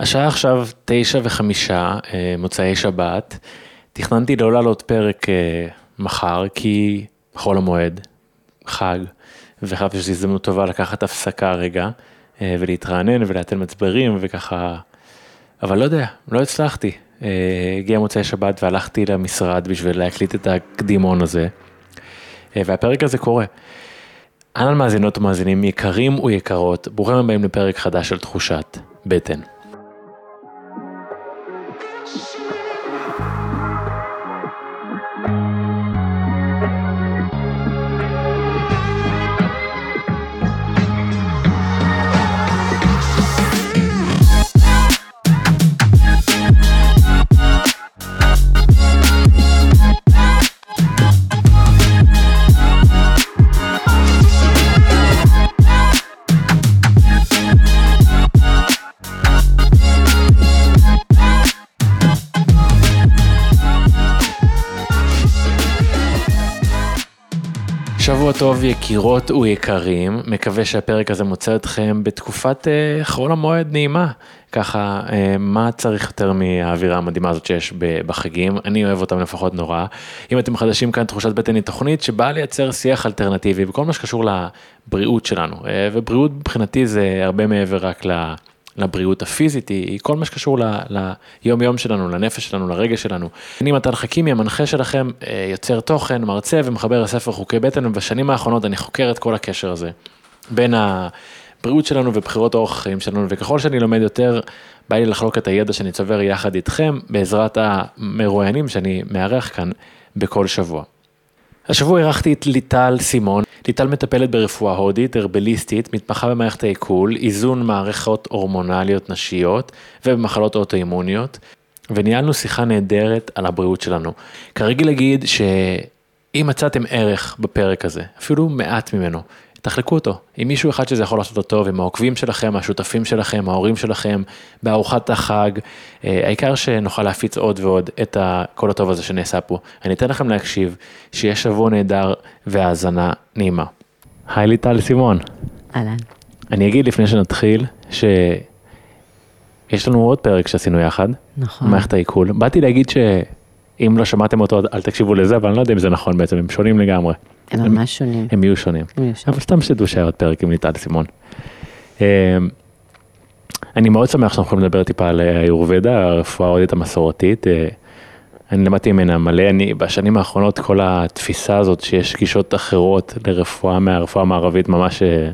השעה עכשיו תשע וחמישה, אה, מוצאי שבת. תכננתי לא לעלות פרק אה, מחר, כי חול המועד, חג, וחשבתי שזו הזדמנות טובה לקחת הפסקה רגע, אה, ולהתרענן ולהתן מצברים וככה, אבל לא יודע, לא הצלחתי. הגיע מוצאי שבת והלכתי למשרד בשביל להקליט את הקדימון הזה, והפרק הזה קורה. אנא מאזינות ומאזינים יקרים ויקרות, ברוכים הבאים לפרק חדש של תחושת בטן. שבוע טוב יקירות ויקרים, מקווה שהפרק הזה מוצא אתכם בתקופת אה, חול המועד נעימה. ככה, אה, מה צריך יותר מהאווירה המדהימה הזאת שיש בחגים, אני אוהב אותם לפחות נורא. אם אתם חדשים כאן, תחושת בטן היא תוכנית שבאה לייצר שיח אלטרנטיבי בכל מה שקשור לבריאות שלנו, אה, ובריאות מבחינתי זה הרבה מעבר רק ל... לבריאות הפיזית, היא כל מה שקשור ליום יום שלנו, לנפש שלנו, לרגש שלנו. אני מתן חכימי, המנחה שלכם, אה, יוצר תוכן, מרצה ומחבר הספר חוקי בטן, ובשנים האחרונות אני חוקר את כל הקשר הזה בין הבריאות שלנו ובחירות אורח החיים שלנו, וככל שאני לומד יותר, בא לי לחלוק את הידע שאני צובר יחד איתכם, בעזרת המרואיינים שאני מארח כאן בכל שבוע. השבוע אירחתי את ליטל סימון. ליטל מטפלת ברפואה הודית, הרבליסטית, מתמחה במערכת העיכול, איזון מערכות הורמונליות נשיות ובמחלות אוטואימוניות, וניהלנו שיחה נהדרת על הבריאות שלנו. כרגיל להגיד שאם מצאתם ערך בפרק הזה, אפילו מעט ממנו, תחלקו אותו עם מישהו אחד שזה יכול לעשות אותו עם העוקבים שלכם, השותפים שלכם, ההורים שלכם, בארוחת החג, אה, העיקר שנוכל להפיץ עוד ועוד את כל הטוב הזה שנעשה פה. אני אתן לכם להקשיב, שיהיה שבוע נהדר והאזנה נעימה. היי ליטל סימון. אהלן. אני אגיד לפני שנתחיל, שיש לנו עוד פרק שעשינו יחד, נכון. מערכת העיכול. באתי להגיד שאם לא שמעתם אותו אל תקשיבו לזה, אבל אני לא יודע אם זה נכון בעצם, הם שונים לגמרי. הם ממש שונים. הם יהיו שונים. אבל סתם שתדעו שהיה עוד פרק עם ליטל סימון. אמ, אני מאוד שמח שאנחנו יכולים לדבר טיפה על היורבדה, הרפואה ההודית המסורתית. אה, אני למדתי ממנה מלא, אני בשנים האחרונות כל התפיסה הזאת שיש גישות אחרות לרפואה מהרפואה המערבית ממש אה,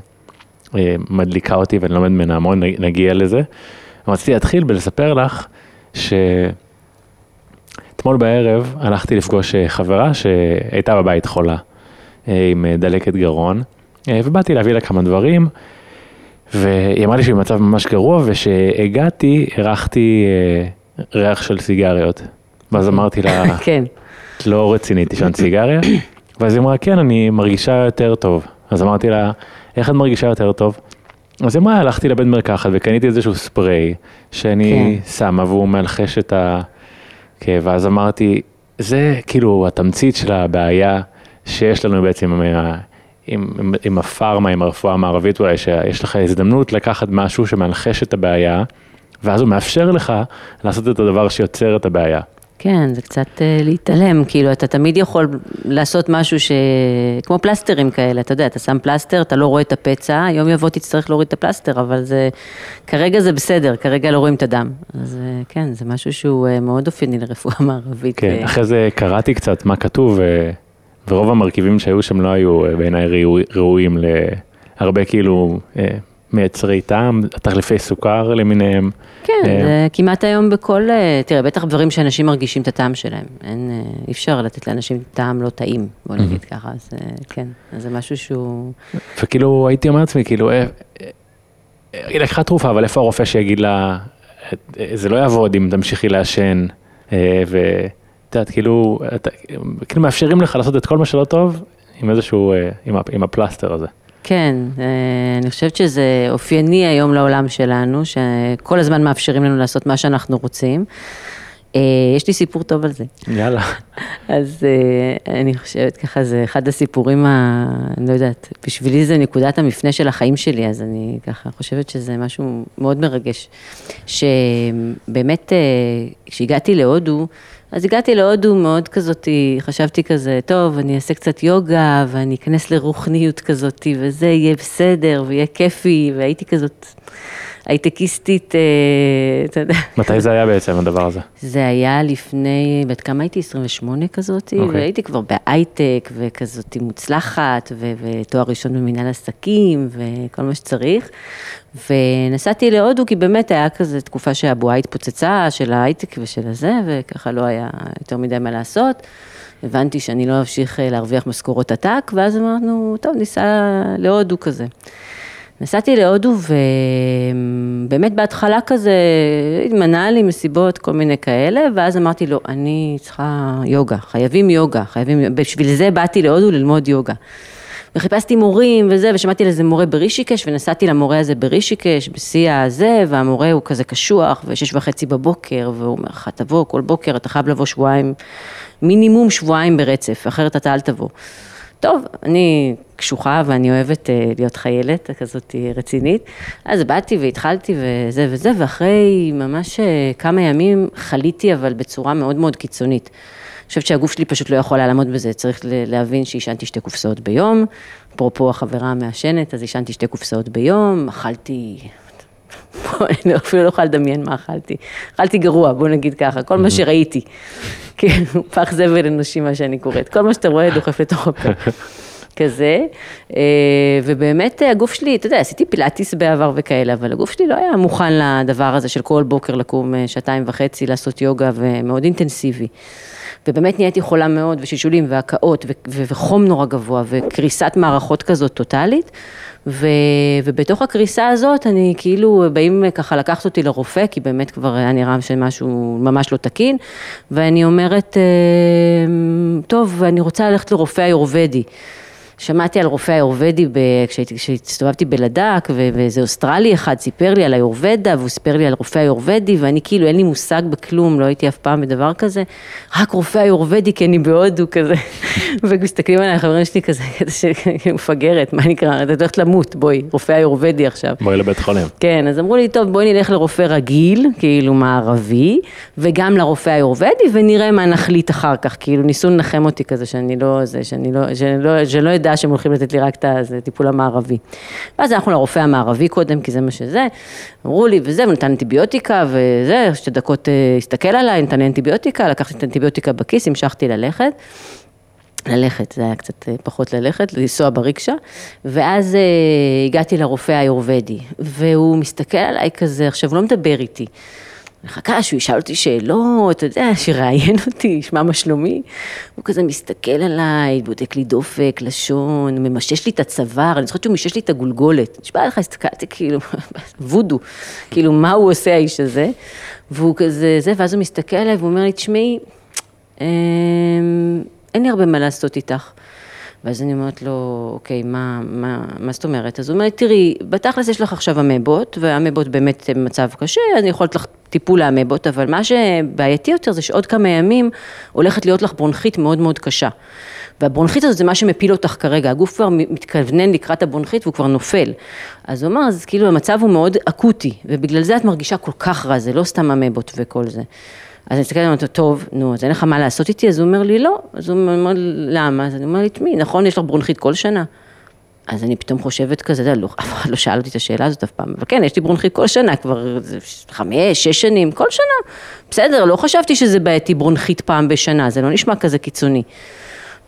אה, מדליקה אותי ואני לומד ממנה המון, נגיע לזה. רציתי להתחיל בלספר לך שאתמול בערב הלכתי לפגוש חברה שהייתה בבית חולה. אה, עם אה, דלקת גרון, אה, ובאתי להביא לה כמה דברים, והיא אמרה לי שהיא במצב ממש גרוע, ושהגעתי, הרחתי ריח של סיגריות. ואז אמרתי לה, כן. את לא רצינית, תשען סיגריה? ואז היא אמרה, כן, אני מרגישה יותר טוב. אז אמרתי לה, איך את מרגישה יותר טוב? אז היא אמרה, הלכתי לבית מרקחת וקניתי איזשהו ספרי שאני כן. שמה והוא מלחש את הכאב, ואז אמרתי, זה כאילו התמצית של הבעיה שיש לנו בעצם עם, עם, עם, עם הפארמה, עם הרפואה המערבית אולי, שיש לך הזדמנות לקחת משהו שמנחש את הבעיה, ואז הוא מאפשר לך לעשות את הדבר שיוצר את הבעיה. כן, זה קצת uh, להתעלם, כאילו אתה תמיד יכול לעשות משהו ש... כמו פלסטרים כאלה, אתה יודע, אתה שם פלסטר, אתה לא רואה את הפצע, יום יבוא תצטרך להוריד את הפלסטר, אבל זה, כרגע זה בסדר, כרגע לא רואים את הדם. אז uh, כן, זה משהו שהוא uh, מאוד אופייני לרפואה מערבית. כן, ו... אחרי זה קראתי קצת מה כתוב, ורוב המרכיבים שהיו שם לא היו אה, בעיניי ראויים להרבה כאילו אה, מייצרי טעם, תחליפי סוכר למיניהם. כן, אה, זה כמעט היום בכל, תראה, בטח דברים שאנשים מרגישים את הטעם שלהם. אין, אי אפשר לתת לאנשים טעם לא טעים, בוא נגיד ככה, אז כן, אז זה משהו שהוא... וכאילו הייתי אומר לעצמי, כאילו, היא לקחה תרופה, אבל איפה הרופא שיגיד לה, זה לא יעבוד אם תמשיכי לעשן, את יודעת, כאילו, כאילו מאפשרים לך לעשות את כל מה שלא טוב עם איזשהו, אה, עם הפלסטר הזה. כן, אה, אני חושבת שזה אופייני היום לעולם שלנו, שכל הזמן מאפשרים לנו לעשות מה שאנחנו רוצים. אה, יש לי סיפור טוב על זה. יאללה. אז אה, אני חושבת ככה, זה אחד הסיפורים, ה... אני לא יודעת, בשבילי זה נקודת המפנה של החיים שלי, אז אני ככה חושבת שזה משהו מאוד מרגש. שבאמת, כשהגעתי להודו, אז הגעתי להודו מאוד כזאתי, חשבתי כזה, טוב, אני אעשה קצת יוגה, ואני אכנס לרוחניות כזאתי, וזה יהיה בסדר, ויהיה כיפי, והייתי כזאת הייטקיסטית, אה, אתה יודע. מתי זה היה בעצם הדבר הזה? זה היה לפני, בת כמה הייתי? 28 כזאתי, אוקיי. והייתי כבר בהייטק, וכזאתי מוצלחת, ו- ותואר ראשון במנהל עסקים, וכל מה שצריך. ונסעתי להודו, כי באמת היה כזה תקופה שהבועה התפוצצה של ההייטק ושל הזה, וככה לא היה יותר מדי מה לעשות. הבנתי שאני לא אמשיך אה, להרוויח משכורות עתק, ואז אמרנו, טוב, ניסע להודו כזה. נסעתי להודו ובאמת בהתחלה כזה התמנה לי מסיבות, כל מיני כאלה, ואז אמרתי לו, אני צריכה יוגה, חייבים יוגה, חייבים, בשביל זה באתי להודו ללמוד יוגה. וחיפשתי מורים וזה, ושמעתי על איזה מורה ברישיקש, ונסעתי למורה הזה ברישיקש, בשיא הזה, והמורה הוא כזה קשוח, ושש וחצי בבוקר, והוא אומר לך, תבוא כל בוקר, אתה חייב לבוא שבועיים, מינימום שבועיים ברצף, אחרת אתה אל תבוא. טוב, אני קשוחה ואני אוהבת uh, להיות חיילת, כזאת רצינית. אז באתי והתחלתי וזה וזה, ואחרי ממש uh, כמה ימים חליתי, אבל בצורה מאוד מאוד קיצונית. אני חושבת שהגוף שלי פשוט לא יכול היה לעמוד בזה, צריך להבין שעישנתי שתי קופסאות ביום, אפרופו החברה המעשנת, אז עישנתי שתי קופסאות ביום, אכלתי אפילו לא יכולה לדמיין מה אכלתי. אכלתי גרוע, בוא נגיד ככה, כל מה שראיתי. כן, פח זבל אנושי, מה שאני קוראת. כל מה שאתה רואה דוחף לתוך הפה. כזה, אה, ובאמת הגוף שלי, אתה יודע, עשיתי פילאטיס בעבר וכאלה, אבל הגוף שלי לא היה מוכן לדבר הזה של כל בוקר לקום אה, שעתיים וחצי, לעשות יוגה ומאוד אינטנסיבי. ובאמת נהייתי חולה מאוד, ושישולים והקאות, וחום נורא גבוה, וקריסת מערכות כזאת טוטאלית. ו, ובתוך הקריסה הזאת, אני כאילו, באים ככה לקחת אותי לרופא, כי באמת כבר היה נראה שמשהו ממש לא תקין, ואני אומרת, אה, טוב, אני רוצה ללכת לרופא היורבדי. שמעתי על רופא היורבדי כשהסתובבתי בלדק, ואיזה אוסטרלי אחד סיפר לי על היורבדה, והוא סיפר לי על רופא היורבדי, ואני כאילו אין לי מושג בכלום, לא הייתי אף פעם בדבר כזה, רק רופא היורבדי כי אני בהודו כזה, ומסתכלים עליי החברים שלי כזה, כזה מפגרת, מה נקרא, את הולכת למות, בואי, רופא היורבדי עכשיו. בואי לבית חולים. כן, אז אמרו לי, טוב, בואי נלך לרופא רגיל, כאילו מערבי, וגם לרופא היורבדי, ונראה מה נחליט אחר כך, כאילו ניסו לנחם אותי כזה, שאני לא, זה, שאני לא, לא, שאני אדע שהם הולכים לתת לי רק את הטיפול המערבי. ואז הלכנו לרופא המערבי קודם, כי זה מה שזה, אמרו לי, וזה, ונתן אנטיביוטיקה, וזה, שתי דקות אה, הסתכל עליי, נתן לי אנטיביוטיקה, לקחתי את האנטיביוטיקה בכיס, המשכתי ללכת. ללכת, זה היה קצת אה, פחות ללכת, לנסוע בריקשה, ואז אה, הגעתי לרופא היורבדי, והוא מסתכל עליי כזה, עכשיו הוא לא מדבר איתי. מחכה שהוא ישאל אותי שאלות, אתה יודע, שיראיין אותי, ישמע מה שלומי. הוא כזה מסתכל עליי, בודק לי דופק, לשון, ממשש לי את הצוואר, אני זוכרת שהוא משש לי את הגולגולת. נשבע לך, הסתכלתי כאילו, וודו, כאילו, מה הוא עושה האיש הזה? והוא כזה, זה, ואז הוא מסתכל עליי והוא אומר לי, תשמעי, אמ, אין לי הרבה מה לעשות איתך. ואז אני אומרת לו, אוקיי, מה, מה, מה זאת אומרת? אז הוא אומר, תראי, בתכלס יש לך עכשיו אמבות, והאמבות באמת במצב קשה, אני יכולת לך טיפול לאמבות, אבל מה שבעייתי יותר זה שעוד כמה ימים הולכת להיות לך ברונכית מאוד מאוד קשה. והברונכית הזאת זה מה שמפיל אותך כרגע, הגוף כבר מתכוונן לקראת הברונכית והוא כבר נופל. אז הוא אמר, אז כאילו המצב הוא מאוד אקוטי, ובגלל זה את מרגישה כל כך רע, זה לא סתם אמבות וכל זה. אז אני מסתכלת עליו, טוב, נו, אז אין לך מה לעשות איתי? אז הוא אומר לי, לא. אז הוא אומר, למה? אז אני אומר לי, תשמעי, נכון, יש לך ברונכית כל שנה? אז אני פתאום חושבת כזה, לא, אף אחד לא שאל אותי את השאלה הזאת אף פעם, אבל כן, יש לי ברונכית כל שנה, כבר חמש, שש שנים, כל שנה. בסדר, לא חשבתי שזה בעייתי ברונכית פעם בשנה, זה לא נשמע כזה קיצוני.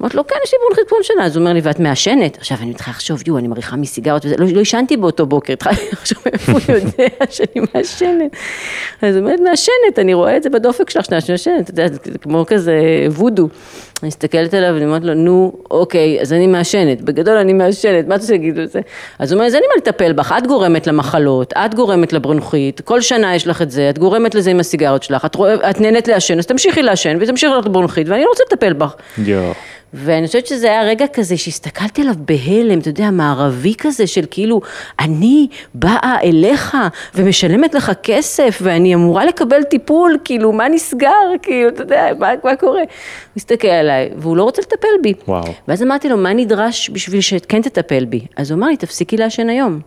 אמרתי לו, כן, יש לי ברונכית כל שנה, אז הוא אומר לי, ואת מעשנת? עכשיו אני מתחילה לחשוב, יו, אני מריחה מסיגרות וזה, לא, לא עישנתי באותו בוקר, התחלתי לחשוב איפה הוא יודע שאני מעשנת. אז הוא אומר, מעשנת, אני רואה את זה בדופק שלך שאני מעשנת, אתה יודע, זה כמו כזה וודו. מסתכלת עליו ואני אומרת לו, נו, אוקיי, אז אני מעשנת, בגדול אני מעשנת, מה אתה רוצה להגיד על זה? אז הוא אומר, אז אין לי מה לטפל בך, את גורמת למחלות, את גורמת לברונכית, כל שנה יש לך את זה, את גורמת לזה עם הסיגרות שלך, את, רוא, את נהנית לעשן, אז תמשיכי לעשן ותמשיכי לך לברונכית, ואני לא רוצה לטפל בך. יואו. ואני חושבת שזה היה רגע כזה שהסתכלתי עליו בהלם, אתה יודע, מערבי כזה של כאילו, אני באה אליך ומשלמת לך כסף ואני אמורה לקבל טיפול, כאילו, מה נסגר, כאילו, אתה יודע, מה, מה קורה? הוא הסתכל עליי, והוא לא רוצה לטפל בי. וואו. ואז אמרתי לו, מה נדרש בשביל שכן תטפל בי? אז הוא אמר לי, תפסיקי לעשן היום.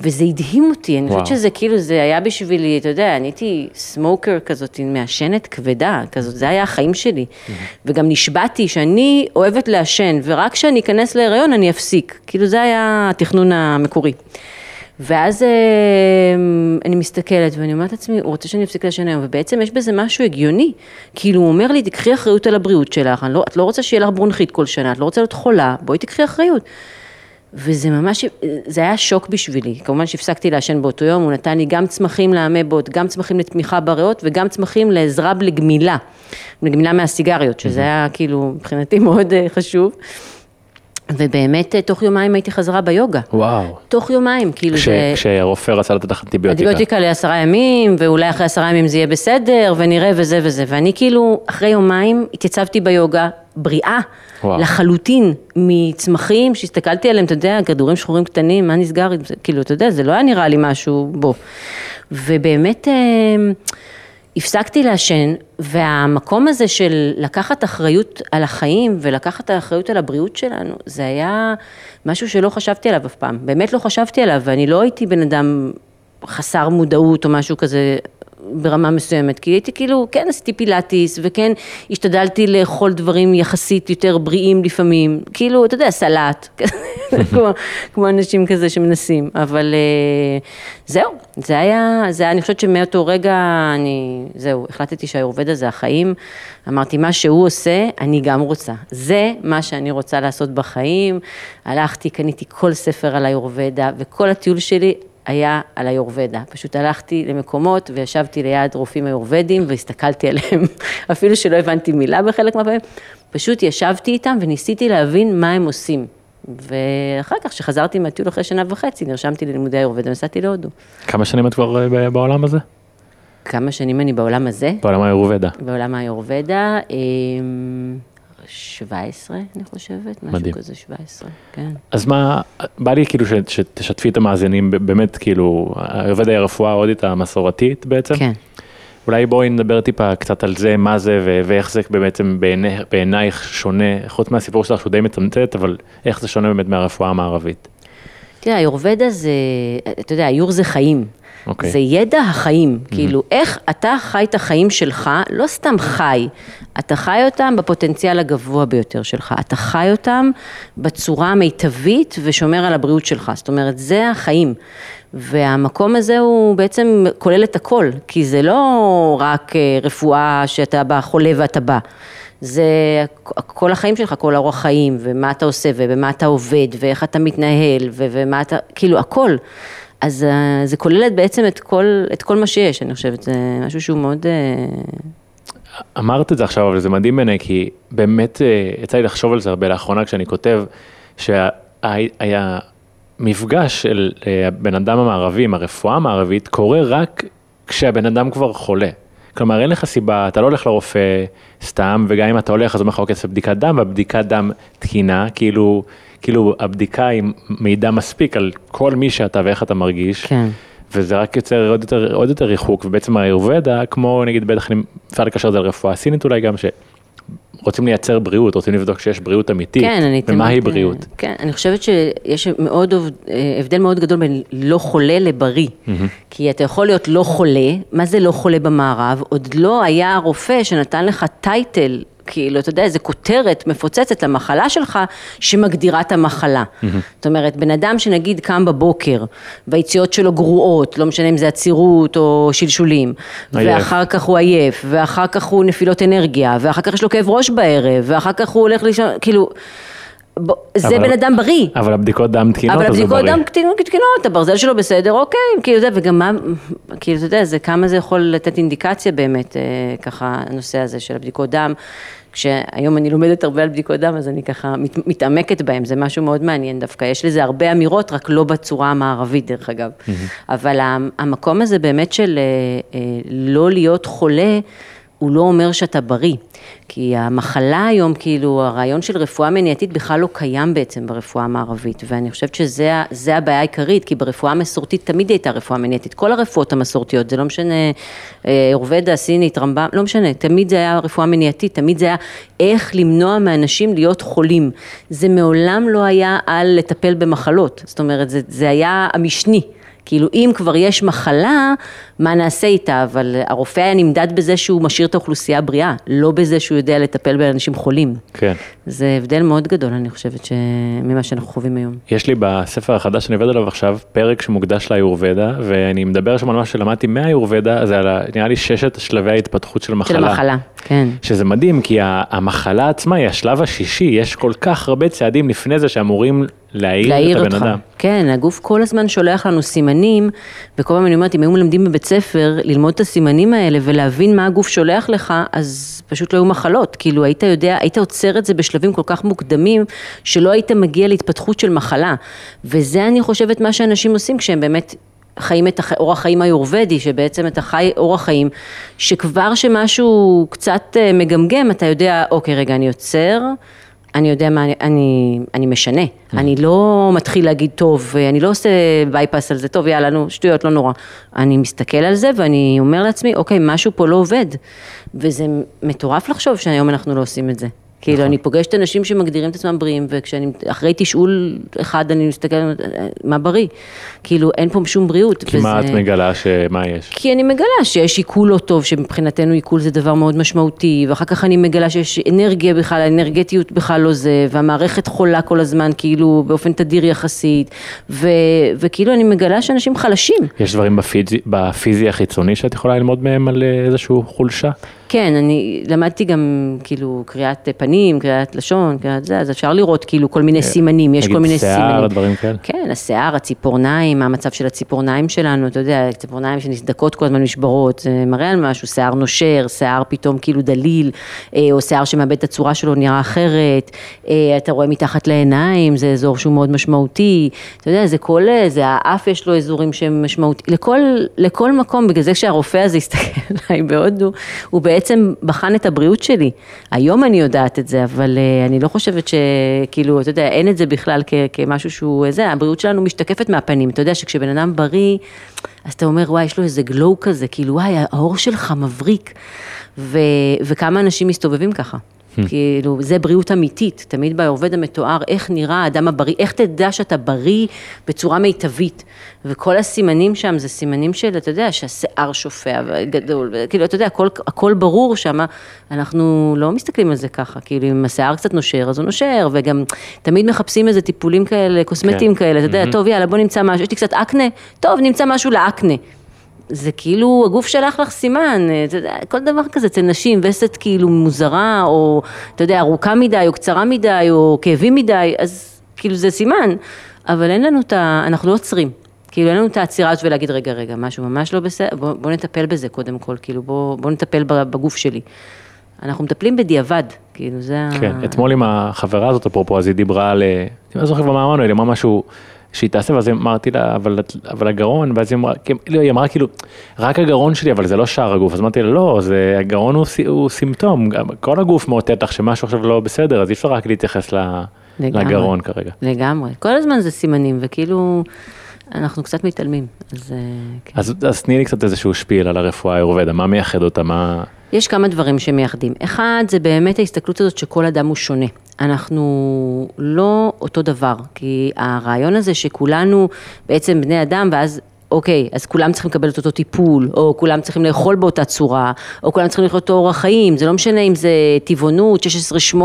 וזה הדהים אותי, אני וואו. חושבת שזה כאילו, זה היה בשבילי, אתה יודע, אני הייתי סמוקר כזאת, מעשנת כבדה, כזאת, זה היה החיים שלי. וגם נשבעתי שאני אוהבת לעשן, ורק כשאני אכנס להיריון אני אפסיק. כאילו זה היה התכנון המקורי. ואז אה, אני מסתכלת ואני אומרת לעצמי, הוא רוצה שאני אפסיק לעשן היום, ובעצם יש בזה משהו הגיוני. כאילו הוא אומר לי, תקחי אחריות על הבריאות שלך, לא, את לא רוצה שיהיה לך ברונכית כל שנה, את לא רוצה להיות חולה, בואי תקחי אחריות. וזה ממש, זה היה שוק בשבילי. כמובן שהפסקתי לעשן באותו יום, הוא נתן לי גם צמחים לאמבות, גם צמחים לתמיכה בריאות וגם צמחים לעזרה לגמילה, לגמילה מהסיגריות, שזה היה כאילו מבחינתי מאוד אה, חשוב. ובאמת אה, תוך יומיים הייתי חזרה ביוגה. וואו. תוך יומיים, כאילו כש- זה... כשהרופא רצה לתת לך אנטיביוטיקה. אנטיביוטיקה לעשרה ימים, ואולי אחרי עשרה ימים זה יהיה בסדר, ונראה וזה וזה. ואני כאילו, אחרי יומיים התייצבתי ביוגה, בריאה, וואו. לחלוטין, מצמחים שהסתכלתי עליהם, אתה יודע, כדורים שחורים קטנים, מה נסגר? כאילו, אתה יודע, זה לא היה נראה לי משהו בו. ובאמת, אה, הפסקתי לעשן, והמקום הזה של לקחת אחריות על החיים ולקחת את האחריות על הבריאות שלנו, זה היה משהו שלא חשבתי עליו אף פעם, באמת לא חשבתי עליו, ואני לא הייתי בן אדם חסר מודעות או משהו כזה ברמה מסוימת, כי הייתי כאילו, כן עשיתי פילאטיס, וכן השתדלתי לאכול דברים יחסית יותר בריאים לפעמים, כאילו, אתה יודע, סלט, כמו, כמו אנשים כזה שמנסים, אבל אה, זהו, זה היה, זה היה, אני חושבת שמאותו רגע, אני, זהו, החלטתי שהאיורבדה זה החיים, אמרתי, מה שהוא עושה, אני גם רוצה, זה מה שאני רוצה לעשות בחיים, הלכתי, קניתי כל ספר על האיורבדה, וכל הטיול שלי, היה על היורבדה. פשוט הלכתי למקומות וישבתי ליד רופאים היורבדים והסתכלתי עליהם, אפילו שלא הבנתי מילה בחלק מהפעמים, פשוט ישבתי איתם וניסיתי להבין מה הם עושים. ואחר כך, כשחזרתי מהטיול אחרי שנה וחצי, נרשמתי ללימודי היורבדה ונסעתי להודו. כמה שנים את כבר אה, בעולם הזה? כמה שנים אני בעולם הזה? בעולם האירובדה. בעולם היורבדה, אמ, 17, אני חושבת, משהו מדהים. כזה 17, כן. אז מה, בא לי כאילו ש- שתשתפי את המאזינים באמת כאילו, היא הרפואה ההודית המסורתית בעצם. כן. אולי בואי נדבר טיפה קצת על זה, מה זה ו- ואיך זה בעצם בעיני, בעינייך שונה, חוץ מהסיפור שלך שהוא די מצמצת, אבל איך זה שונה באמת מהרפואה המערבית. תראה, היורבדה זה, אתה יודע, היור זה חיים. אוקיי. זה ידע החיים, כאילו, איך אתה חי את החיים שלך, לא סתם חי, אתה חי אותם בפוטנציאל הגבוה ביותר שלך, אתה חי אותם בצורה המיטבית ושומר על הבריאות שלך, זאת אומרת, זה החיים. והמקום הזה הוא בעצם כולל את הכל, כי זה לא רק אה, רפואה שאתה בא חולה ואתה בא. זה כל החיים שלך, כל אורח חיים, ומה אתה עושה, ובמה אתה עובד, ואיך אתה מתנהל, ו- ומה אתה, כאילו הכל. אז אה, זה כולל בעצם את כל, את כל מה שיש, אני חושבת, זה משהו שהוא מאוד... אה, אמרת את זה עכשיו, אבל זה מדהים בעיניי, כי באמת אה, יצא לי לחשוב על זה הרבה לאחרונה כשאני כותב, שהיה מפגש של הבן אדם המערבי עם הרפואה המערבית, קורה רק כשהבן אדם כבר חולה. כלומר, אין לך סיבה, אתה לא הולך לרופא סתם, וגם אם אתה הולך, אז הוא אומר לך, אוקיי, תעשה בדיקת דם, והבדיקת דם תקינה, כאילו, כאילו הבדיקה היא מידע מספיק על כל מי שאתה ואיך אתה מרגיש. כן. וזה רק יוצר עוד יותר, עוד יותר ריחוק, ובעצם האירובדה, כמו נגיד, בטח אני- אפשר לקשר את זה לרפואה סינית אולי גם, שרוצים לייצר בריאות, רוצים לבדוק שיש בריאות אמיתית, כן, אני ומהי תמיד, בריאות. כן, אני חושבת שיש מאוד, אה, הבדל מאוד גדול בין לא חולה לבריא. כי אתה יכול להיות לא חולה, מה זה לא חולה במערב? עוד לא היה רופא שנתן לך טייטל. כאילו, אתה יודע, איזה כותרת מפוצצת למחלה שלך, שמגדירה את המחלה. זאת אומרת, בן אדם שנגיד קם בבוקר, והיציאות שלו גרועות, לא משנה אם זה עצירות או שלשולים, עייף. ואחר כך הוא עייף, ואחר כך הוא נפילות אנרגיה, ואחר כך יש לו כאב ראש בערב, ואחר כך הוא הולך לישון, כאילו, בוא, זה אבל- בן אדם בריא. אבל הבדיקות דם תקינות, אבל הבדיקות. דם קטנות, הברזל שלו בסדר, אוקיי, כאילו זה, וגם מה, כאילו אתה יודע, זה כמה זה יכול לתת אינדיקציה באמת, אה, ככה, הנושא הזה של הבדיקות דם. כשהיום אני לומדת הרבה על בדיקות דם, אז אני ככה מת, מתעמקת בהם, זה משהו מאוד מעניין דווקא. יש לזה הרבה אמירות, רק לא בצורה המערבית, דרך אגב. אבל המ- המקום הזה באמת של אה, אה, לא להיות חולה, הוא לא אומר שאתה בריא, כי המחלה היום, כאילו, הרעיון של רפואה מניעתית בכלל לא קיים בעצם ברפואה המערבית, ואני חושבת שזה הבעיה העיקרית, כי ברפואה המסורתית תמיד הייתה רפואה מניעתית, כל הרפואות המסורתיות, זה לא משנה, אורבדה, סינית, רמב"ם, לא משנה, תמיד זה היה רפואה מניעתית, תמיד זה היה איך למנוע מאנשים להיות חולים, זה מעולם לא היה על לטפל במחלות, זאת אומרת, זה, זה היה המשני. כאילו אם כבר יש מחלה, מה נעשה איתה, אבל הרופא היה נמדד בזה שהוא משאיר את האוכלוסייה בריאה, לא בזה שהוא יודע לטפל באנשים חולים. כן. זה הבדל מאוד גדול, אני חושבת, ש... ממה שאנחנו חווים היום. יש לי בספר החדש שאני עובד עליו עכשיו, פרק שמוקדש לאיורבדה, ואני מדבר שם על מה שלמדתי מהאיורבדה, זה על, נראה לי, ששת שלבי ההתפתחות של המחלה. של המחלה, כן. שזה מדהים, כי המחלה עצמה היא השלב השישי, יש כל כך הרבה צעדים לפני זה שאמורים להעיר, להעיר את הבן אותך. אדם. כן, הגוף כל הזמן שולח לנו סימנים, וכל פעם אני אומרת, אם היו מלמדים בבית ספר, ללמוד את הסימנים האלה ולהבין מה הגוף שולח לך, אז פשוט לא היו מחלות. כאילו, היית יודע, היית עוצר את זה בשלבים כל כך מוקדמים, שלא היית מגיע להתפתחות של מחלה. וזה, אני חושבת, מה שאנשים עושים כשהם באמת חיים את אורח חיים היורבדי, שבעצם אתה חי אורח חיים, שכבר שמשהו קצת אה, מגמגם, אתה יודע, אוקיי, רגע, אני עוצר. אני יודע מה, אני, אני, משנה, mm. אני לא מתחיל להגיד, טוב, אני לא עושה בייפס על זה, טוב, יאללה, נו, שטויות, לא נורא. אני מסתכל על זה ואני אומר לעצמי, אוקיי, משהו פה לא עובד. וזה מטורף לחשוב שהיום אנחנו לא עושים את זה. כאילו, נכון. אני פוגשת אנשים שמגדירים את עצמם בריאים, וכשאני, אחרי תשאול אחד, אני מסתכלת, מה בריא? כאילו, אין פה שום בריאות. כי וזה... מה את מגלה שמה יש? כי אני מגלה שיש עיכול לא טוב, שמבחינתנו עיכול זה דבר מאוד משמעותי, ואחר כך אני מגלה שיש אנרגיה בכלל, האנרגטיות בכלל לא זה, והמערכת חולה כל הזמן, כאילו, באופן תדיר יחסית, ו, וכאילו, אני מגלה שאנשים חלשים. יש דברים בפיזי, בפיזי החיצוני שאת יכולה ללמוד מהם על אה, איזושהי חולשה? כן, אני למדתי גם כאילו קריאת פנים, קריאת לשון, קריאת זה, אז אפשר לראות כאילו כל מיני סימנים, יש כל מיני סימנים. נגיד שיער, דברים כאלה? כן, השיער, הציפורניים, מה המצב של הציפורניים שלנו, אתה יודע, ציפורניים שנסדקות כל הזמן נשברות, זה מראה על משהו, שיער נושר, שיער פתאום כאילו דליל, אה, או שיער שמאבד את הצורה שלו נראה אחרת, אה, אתה רואה מתחת לעיניים, זה אזור שהוא מאוד משמעותי, אתה יודע, זה כל, זה האף יש לו אזורים שהם משמעותיים, לכל, לכל מקום, בגלל זה כשהרופא הזה הסתכל עליי בהודו, הוא בעצם בעצם בחן את הבריאות שלי. היום אני יודעת את זה, אבל אה, אני לא חושבת שכאילו, אתה יודע, אין את זה בכלל כמשהו שהוא זה, הבריאות שלנו משתקפת מהפנים. אתה יודע שכשבן אדם בריא, אז אתה אומר, וואי, יש לו איזה גלו כזה, כאילו, וואי, העור שלך מבריק. ו, וכמה אנשים מסתובבים ככה. Hmm. כאילו, זה בריאות אמיתית, תמיד באיורבד המתואר, איך נראה האדם הבריא, איך תדע שאתה בריא בצורה מיטבית. וכל הסימנים שם זה סימנים של, אתה יודע, שהשיער שופע וגדול, כאילו, אתה יודע, הכל, הכל ברור שם, אנחנו לא מסתכלים על זה ככה, כאילו, אם השיער קצת נושר, אז הוא נושר, וגם תמיד מחפשים איזה טיפולים כאלה, קוסמטיים כן. כאלה, אתה יודע, mm-hmm. טוב, יאללה, בוא נמצא משהו, יש לי קצת אקנה, טוב, נמצא משהו לאקנה. זה כאילו הגוף שלח לך סימן, יודע, כל דבר כזה אצל נשים, וסת כאילו מוזרה, או אתה יודע, ארוכה מדי, או קצרה מדי, או כאבים מדי, אז כאילו זה סימן, אבל אין לנו את ה... אנחנו לא עוצרים. כאילו אין לנו את העצירה הזאת ולהגיד, רגע, רגע, משהו ממש לא בסדר, בוא, בוא נטפל בזה קודם כל, כאילו בוא, בוא נטפל בגוף שלי. אנחנו מטפלים בדיעבד, כאילו זה כן, ה... כן, אתמול עם החברה הזאת, אפרופו, אז היא דיברה על, אני לא זוכר מה אמרנו, היא אמרה משהו... שהיא תעשה, ואז אמרתי לה, אבל, אבל הגרון, ואז היא אמרה, לא, היא אמרה כאילו, רק הגרון שלי, אבל זה לא שאר הגוף, אז אמרתי לה, לא, זה, הגרון הוא, הוא סימפטום, כל הגוף מאותת לך שמשהו עכשיו לא בסדר, אז אי אפשר רק להתייחס לגמרי, לגרון כרגע. לגמרי, כל הזמן זה סימנים, וכאילו, אנחנו קצת מתעלמים, אז אה, כן. אז, אז תני לי קצת איזשהו שפיל על הרפואה האירובדה, מה מייחד אותה, מה... יש כמה דברים שמייחדים. אחד, זה באמת ההסתכלות הזאת שכל אדם הוא שונה. אנחנו לא אותו דבר, כי הרעיון הזה שכולנו בעצם בני אדם, ואז אוקיי, אז כולם צריכים לקבל את אותו טיפול, או כולם צריכים לאכול באותה צורה, או כולם צריכים לחיות אותו אורח חיים, זה לא משנה אם זה טבעונות, 16-8,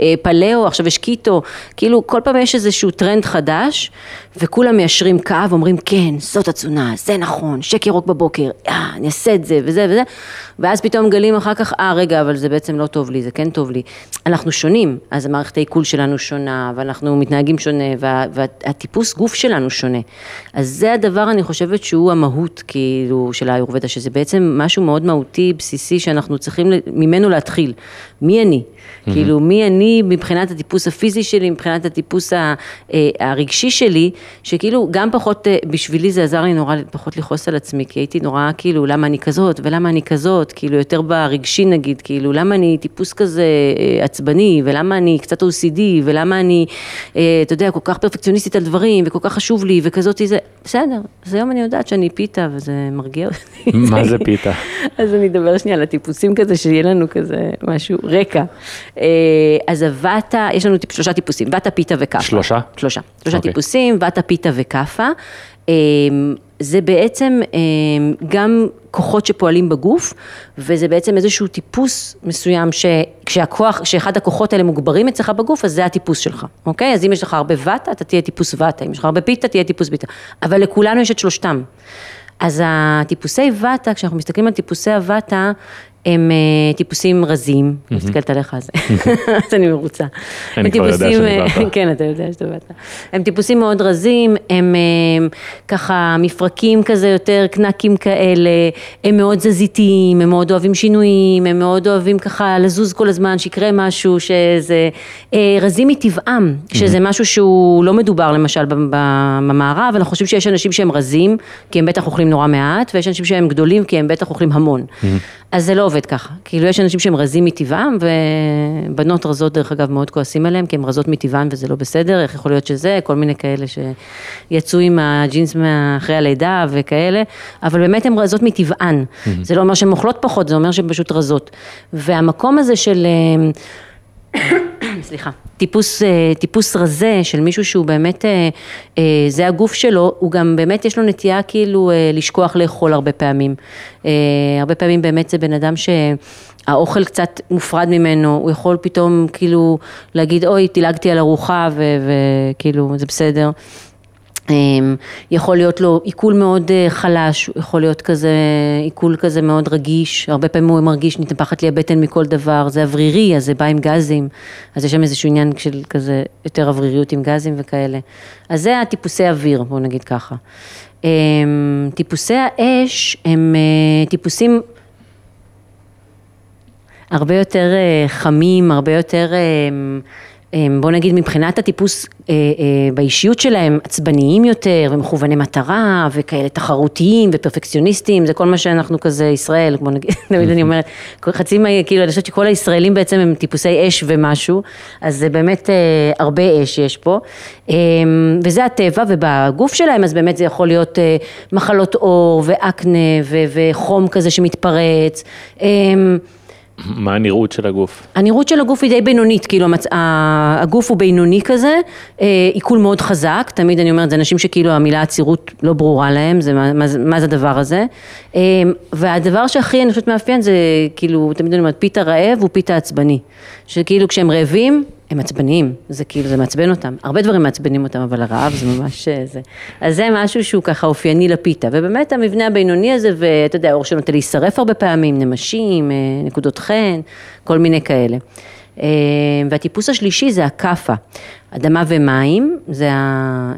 אה, פליאו, עכשיו יש קיטו, כאילו כל פעם יש איזשהו טרנד חדש, וכולם מיישרים קו, אומרים כן, זאת התזונה, זה נכון, שייק ירוק בבוקר, אה, אני אעשה את זה וזה וזה, ואז פתאום גלים אחר כך, אה רגע, אבל זה בעצם לא טוב לי, זה כן טוב לי. אנחנו שונים, אז המערכת העיכול שלנו שונה, ואנחנו מתנהגים שונה, וה, והטיפוס גוף שלנו שונה. אז זה הדבר, אני חושבת שהוא המהות, כאילו, של האיורבדה, שזה בעצם משהו מאוד מהותי, בסיסי, שאנחנו צריכים ממנו להתחיל. מי אני? Mm-hmm. כאילו, מי אני מבחינת הטיפוס הפיזי שלי, מבחינת הטיפוס אה, הרגשי שלי, שכאילו, גם פחות, אה, בשבילי זה עזר לי נורא פחות לכעוס על עצמי, כי הייתי נורא, כאילו, למה אני כזאת, ולמה אני כזאת, כאילו, יותר ברגשי נגיד, כאילו, למה אני טיפוס כזה אה, עצבני, ולמה אני קצת OCD, ולמה אני, אתה יודע, כל כך פרפקציוניסטית על דברים, וכל כך חשוב לי, וכזאת זה, בסדר, אז היום אני יודעת שאני פיתה, וזה מרגיע אותי. מה זה פיתה? אז אני אדבר שנייה על הטיפוסים כזה, שיהיה לנו כזה משהו, רקע. אה, אז הוואטה, יש לנו שלושה טיפוסים, ואטה, פיתה וכאפה. שלושה? שלושה. שלושה okay. אוקיי. טיפוסים, ואטה, פיתה וכאפה. אה, זה בעצם אה, גם כוחות שפועלים בגוף, וזה בעצם איזשהו טיפוס מסוים שכשהכוח, כשאחד הכוחות האלה מוגברים אצלך בגוף, אז זה הטיפוס שלך, אוקיי? אז אם יש לך הרבה ואטה, אתה תהיה טיפוס ואטה, אם יש לך הרבה פיתה, תהיה טיפוס פיתה. אבל לכולנו יש את שלושתם. אז הטיפוסי ואטה, כשאנחנו מסתכלים על טיפוסי הוואטה, הם אה, טיפוסים רזים, אני מסתכלת עליך על זה, אז אני מרוצה. אני כבר יודע שבאת. כן, אתה יודע שבאת. הם טיפוסים מאוד רזים, הם אה, ככה מפרקים כזה יותר, קנקים כאלה, הם מאוד זזיתיים, הם מאוד אוהבים שינויים, הם מאוד אוהבים ככה לזוז כל הזמן, שיקרה משהו, שזה אה, רזים מטבעם, שזה משהו שהוא לא מדובר למשל במערב, אנחנו חושבים שיש אנשים שהם רזים, כי הם בטח אוכלים נורא מעט, ויש אנשים שהם גדולים, כי הם בטח אוכלים המון. אז זה לא עובד ככה, כאילו יש אנשים שהם רזים מטבעם ובנות רזות דרך אגב מאוד כועסים עליהם כי הן רזות מטבען וזה לא בסדר, איך יכול להיות שזה, כל מיני כאלה שיצאו עם הג'ינס אחרי הלידה וכאלה, אבל באמת הן רזות מטבען, mm-hmm. זה לא אומר שהן אוכלות פחות, זה אומר שהן פשוט רזות. והמקום הזה של... סליחה, טיפוס, אה, טיפוס רזה של מישהו שהוא באמת, אה, אה, זה הגוף שלו, הוא גם באמת יש לו נטייה כאילו לשכוח לאכול הרבה פעמים. הרבה פעמים באמת זה בן אדם שהאוכל קצת מופרד ממנו, הוא יכול פתאום כאילו להגיד אוי דילגתי על ארוחה וכאילו זה בסדר. אמ, יכול להיות לו עיכול מאוד אה, חלש, יכול להיות כזה עיכול כזה מאוד רגיש, הרבה פעמים הוא מרגיש נטפחת לי הבטן מכל דבר, זה אוורירי, אז זה בא עם גזים, אז יש שם איזשהו עניין של כזה יותר אווריריות עם גזים וכאלה. אז זה הטיפוסי אוויר, בואו נגיד ככה. אמ, טיפוסי האש הם אה, טיפוסים הרבה יותר אה, חמים, הרבה יותר אמ, בוא נגיד מבחינת הטיפוס אה, אה, באישיות שלהם, עצבניים יותר ומכווני מטרה וכאלה תחרותיים ופרפקציוניסטים, זה כל מה שאנחנו כזה ישראל, כמו נגיד, תמיד אני אומרת, חצי מה, כאילו אני חושבת שכל הישראלים בעצם הם טיפוסי אש ומשהו, אז זה באמת אה, הרבה אש יש פה, וזה הטבע ובגוף שלהם אז באמת זה יכול להיות מחלות עור ואקנה וחום כזה שמתפרץ. מה הנראות של הגוף? הנראות של הגוף היא די בינונית, כאילו המצ... הגוף הוא בינוני כזה, אה, עיכול מאוד חזק, תמיד אני אומרת, זה אנשים שכאילו המילה עצירות לא ברורה להם, זה, מה, מה, מה זה הדבר הזה, אה, והדבר שהכי אני חושבת מאפיין זה כאילו, תמיד אני אומרת, פיתה רעב הוא פיתה עצבני, שכאילו כשהם רעבים, הם עצבניים, זה כאילו, זה מעצבן אותם. הרבה דברים מעצבנים אותם, אבל הרעב זה ממש אה, זה. אז זה משהו שהוא ככה אופייני לפיתה, ובאמת המבנה הבינוני הזה, ואתה יודע, האור שנוטה להישרף הרבה פעמים, נמשים, אה, נקודות חן, כל מיני כאלה. אה, והטיפוס השלישי זה הכאפה. אדמה ומים, זה, ה,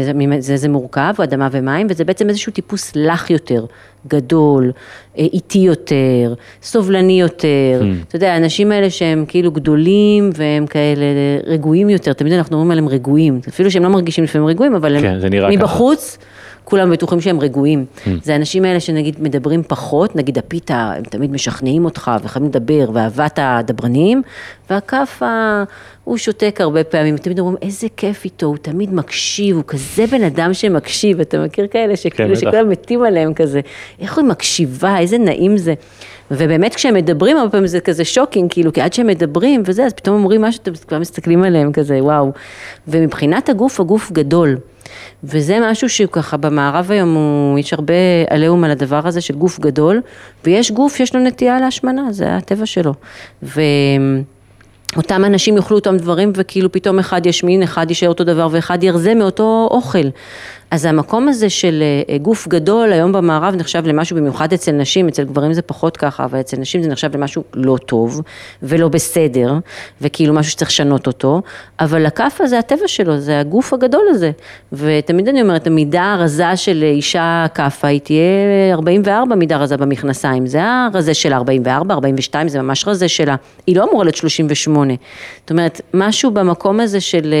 זה, זה, זה מורכב, אדמה ומים, וזה בעצם איזשהו טיפוס לח יותר, גדול, איטי יותר, סובלני יותר. Hmm. אתה יודע, האנשים האלה שהם כאילו גדולים והם כאלה רגועים יותר, תמיד אנחנו אומרים עליהם רגועים, אפילו שהם לא מרגישים לפעמים רגועים, אבל כן, הם מבחוץ. ככה. כולם בטוחים שהם רגועים. Mm. זה האנשים האלה שנגיד מדברים פחות, נגיד הפיתה, הם תמיד משכנעים אותך ויכולים לדבר, ואהבת הדברנים, והכאפה, הוא שותק הרבה פעמים, תמיד אומרים, איזה כיף איתו, הוא תמיד מקשיב, הוא כזה בן אדם שמקשיב, אתה מכיר כאלה שכאילו כן, שכולם מתים עליהם כזה, איך הוא מקשיבה, איזה נעים זה. ובאמת כשהם מדברים, הרבה פעמים זה כזה שוקינג, כאילו, כי עד שהם מדברים וזה, אז פתאום אומרים משהו, אתם כבר מסתכלים עליהם כזה, וואו. ומבחינת הגוף, הגוף גדול. וזה משהו שהוא ככה במערב היום, הוא, יש הרבה עליהום על הדבר הזה של גוף גדול, ויש גוף שיש לו נטייה להשמנה, זה הטבע שלו. ו... אותם אנשים יאכלו אותם דברים וכאילו פתאום אחד ישמין, אחד יישאר אותו דבר ואחד ירזה מאותו אוכל. אז המקום הזה של אה, גוף גדול היום במערב נחשב למשהו במיוחד אצל נשים, אצל גברים זה פחות ככה, אבל אצל נשים זה נחשב למשהו לא טוב ולא בסדר, וכאילו משהו שצריך לשנות אותו, אבל הכאפה זה הטבע שלו, זה הגוף הגדול הזה. ותמיד אני אומרת, המידה הרזה של אישה כאפה היא תהיה 44 מידה רזה במכנסיים, זה הרזה שלה 44, 42, זה ממש רזה שלה, היא לא אמורה להיות 38. זאת אומרת, משהו במקום הזה של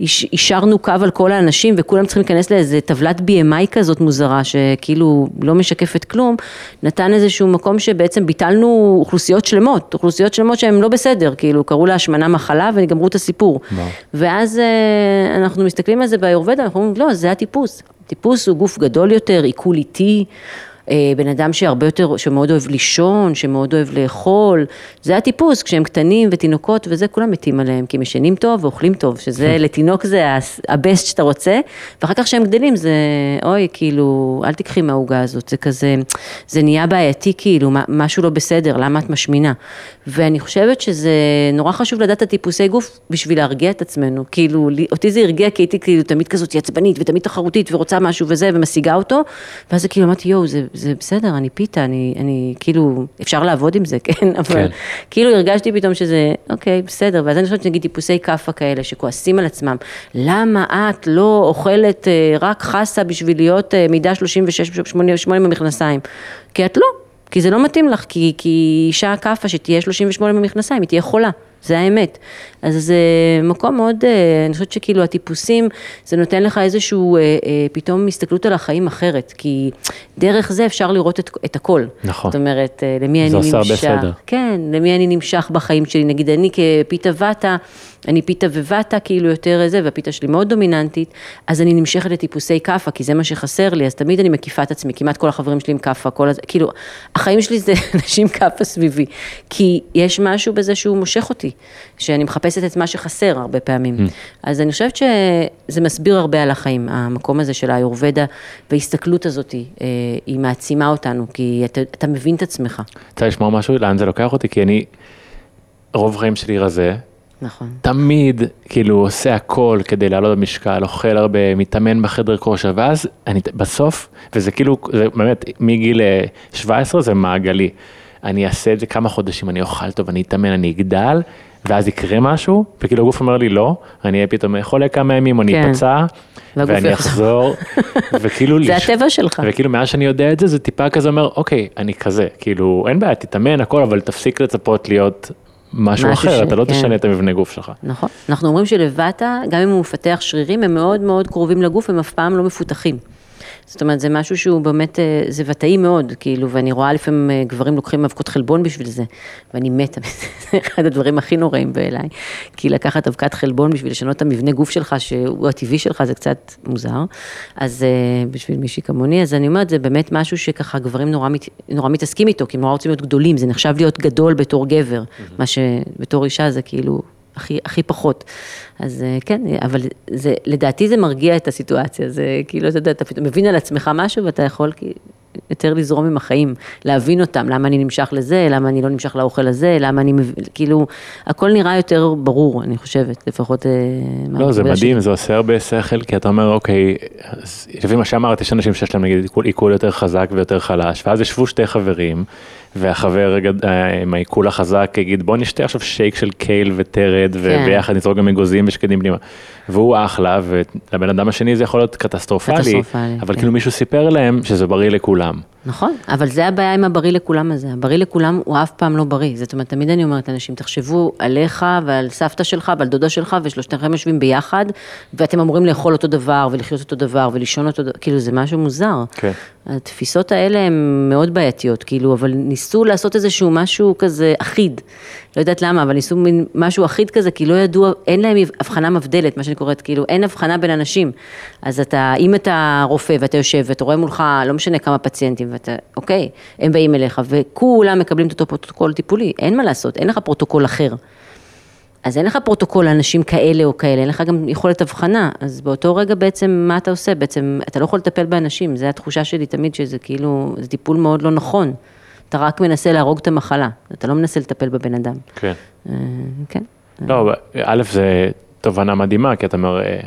אישרנו קו על כל האנשים וכולם צריכים להיכנס לאיזה טבלת BMI כזאת מוזרה, שכאילו לא משקפת כלום, נתן איזשהו מקום שבעצם ביטלנו אוכלוסיות שלמות, אוכלוסיות שלמות שהן לא בסדר, כאילו קראו לה השמנה מחלה וגמרו את הסיפור. ואז אה, אנחנו מסתכלים על זה באיורבדה, אנחנו אומרים, לא, זה הטיפוס. טיפוס הוא גוף גדול יותר, עיכול איטי. אה, בן אדם שהרבה יותר, שמאוד אוהב לישון, שמאוד אוהב לאכול, זה הטיפוס, כשהם קטנים ותינוקות וזה, כולם מתים עליהם, כי הם ישנים טוב ואוכלים טוב, שזה לתינוק זה הבסט שאתה רוצה, ואחר כך כשהם גדלים זה, אוי, כאילו, אל תיקחי מהעוגה הזאת, זה כזה, זה נהיה בעייתי כאילו, משהו לא בסדר, למה את משמינה? ואני חושבת שזה נורא חשוב לדעת את הטיפוסי גוף בשביל להרגיע את עצמנו, כאילו, אותי זה הרגיע כי הייתי כאילו תמיד כזאת עצבנית ותמיד תחרותית ורוצה משהו וזה, ומשיגה אותו, ואז זה כאילו אמרתי, יואו, זה, זה בסדר, אני פיתה, אני, אני כאילו, אפשר לעבוד עם זה, כן? אבל כן. כאילו הרגשתי פתאום שזה, אוקיי, בסדר, ואז אני חושבת שנגיד טיפוסי כאפה כאלה שכועסים על עצמם, למה את לא אוכלת אה, רק חסה בשביל להיות אה, מידה 36-88 במכנסיים? כי את לא, כי זה לא מתאים לך, כי, כי אישה כאפה שתהיה 38 במכנסיים, היא תהיה חולה. זה האמת. אז זה מקום מאוד, אה, אני חושבת שכאילו הטיפוסים, זה נותן לך איזשהו אה, אה, פתאום הסתכלות על החיים אחרת, כי דרך זה אפשר לראות את, את הכל. נכון. זאת אומרת, למי אני נמשך. זה עושה הרבה סדר. כן, למי אני נמשך בחיים שלי. נגיד אני כפיתה וטה, אני פיתה ווטה כאילו יותר זה, והפיתה שלי מאוד דומיננטית, אז אני נמשכת לטיפוסי כאפה, כי זה מה שחסר לי, אז תמיד אני מקיפה את עצמי, כמעט כל החברים שלי עם כאפה, כל הזה, כאילו, החיים שלי זה אנשים כאפה סביבי, כי יש משהו בזה שהוא מושך אותי, שאני מחפשת את מה שחסר הרבה פעמים. Mm. אז אני חושבת שזה מסביר הרבה על החיים, המקום הזה של האיורבדה, וההסתכלות הזאת, אה, היא מעצימה אותנו, כי אתה, אתה מבין את עצמך. רוצה לשמוע משהו? לאן זה לוקח אותי? כי אני, רוב החיים שלי רזה. נכון. תמיד כאילו עושה הכל כדי לעלות במשקל, אוכל הרבה, מתאמן בחדר כושר, ואז אני בסוף, וזה כאילו, זה באמת מגיל 17 אה, זה מעגלי. אני אעשה את זה כמה חודשים, אני אוכל טוב, אני אתאמן, אני אגדל, ואז יקרה משהו, וכאילו הגוף אומר לי לא, אני אהיה פתאום חולה כמה ימים, או אני כן. אפצע, ואני אחזור, וכאילו, זה. הטבע שלך, וכאילו מאז שאני יודע את זה, זה טיפה כזה אומר, אוקיי, אני כזה, כאילו, אין בעיה, תתאמן, הכל, אבל תפסיק לצפות להיות משהו אחר, ש... אתה לא כן. תשנה את המבנה גוף שלך. נכון, אנחנו אומרים שלבטה, גם אם הוא מפתח שרירים, הם מאוד מאוד קרובים לגוף, הם אף פעם לא מפותחים. זאת אומרת, זה משהו שהוא באמת, אה, זה ותאי מאוד, כאילו, ואני רואה לפעמים אה, גברים לוקחים אבקות חלבון בשביל זה, ואני מתה, זה אחד הדברים הכי נוראים בעיניי, כי לקחת אבקת חלבון בשביל לשנות את המבנה גוף שלך, שהוא הטבעי שלך, זה קצת מוזר, אז אה, בשביל מישהי כמוני, אז אני אומרת, זה באמת משהו שככה גברים נורא, מת, נורא מתעסקים איתו, כי הם נורא רוצים להיות גדולים, זה נחשב להיות גדול בתור גבר, mm-hmm. מה שבתור אישה זה כאילו הכי, הכי פחות. אז אה, כן, אבל זה, לדעתי זה מרגיע את הסיטואציה, זה כאילו, אתה יודע, אתה פתאום מבין על עצמך משהו ואתה יכול יותר לזרום עם החיים, להבין אותם, למה אני נמשך לזה, למה אני לא נמשך לאוכל הזה, למה אני, כאילו, הכל נראה יותר ברור, אני חושבת, לפחות... אה, לא, זה מדהים, שלי. זה עושה הרבה שכל, כי אתה אומר, אוקיי, לפי מה שאמרת, יש אנשים שיש להם נגיד עיכול יותר חזק ויותר חלש, ואז ישבו שתי חברים, והחבר אה, עם העיכול החזק יגיד בוא נשתה עכשיו שייק של קייל וטרד כן. וביחד נזרוק גם אגוזים ושקדים בלימה. והוא אחלה ולבן אדם השני זה יכול להיות קטסטרופלי, קטסטרופלי אבל כן. כאילו מישהו סיפר להם שזה בריא לכולם. נכון, אבל זה הבעיה עם הבריא לכולם הזה, הבריא לכולם הוא אף פעם לא בריא, זאת אומרת תמיד אני אומרת לאנשים תחשבו עליך ועל סבתא שלך ועל דודה שלך ושלושתכם יושבים ביחד ואתם אמורים לאכול אותו דבר ולחיות אותו דבר ולישון אותו דבר, כאילו זה משהו מוזר. כן. התפיסות האלה הן מאוד בעייתיות, כאילו, אבל ניסו לעשות איזשהו משהו כזה אחיד, לא יודעת למה, אבל ניסו מין משהו אחיד כזה, כי לא ידוע, אין להם הבחנה מבדלת, מה שאני קוראת, כאילו, אין הבחנה בין אנשים. אז אתה, אם אתה רופא ואתה יושב ואתה רואה מולך, לא משנה כמה פציינטים, ואתה, אוקיי, הם באים אליך, וכולם מקבלים את אותו פרוטוקול טיפולי, אין מה לעשות, אין לך פרוטוקול אחר. אז אין לך פרוטוקול לאנשים כאלה או כאלה, אין לך גם יכולת הבחנה, אז באותו רגע בעצם, מה אתה עושה? בעצם, אתה לא יכול לטפל באנשים, זו התחושה שלי תמיד, שזה כאילו, זה טיפול מאוד לא נכון. אתה רק מנסה להרוג את המחלה, אתה לא מנסה לטפל בבן אדם. כן. אה, כן. לא, א', זה תובנה מדהימה, כי אתה אומר, אה,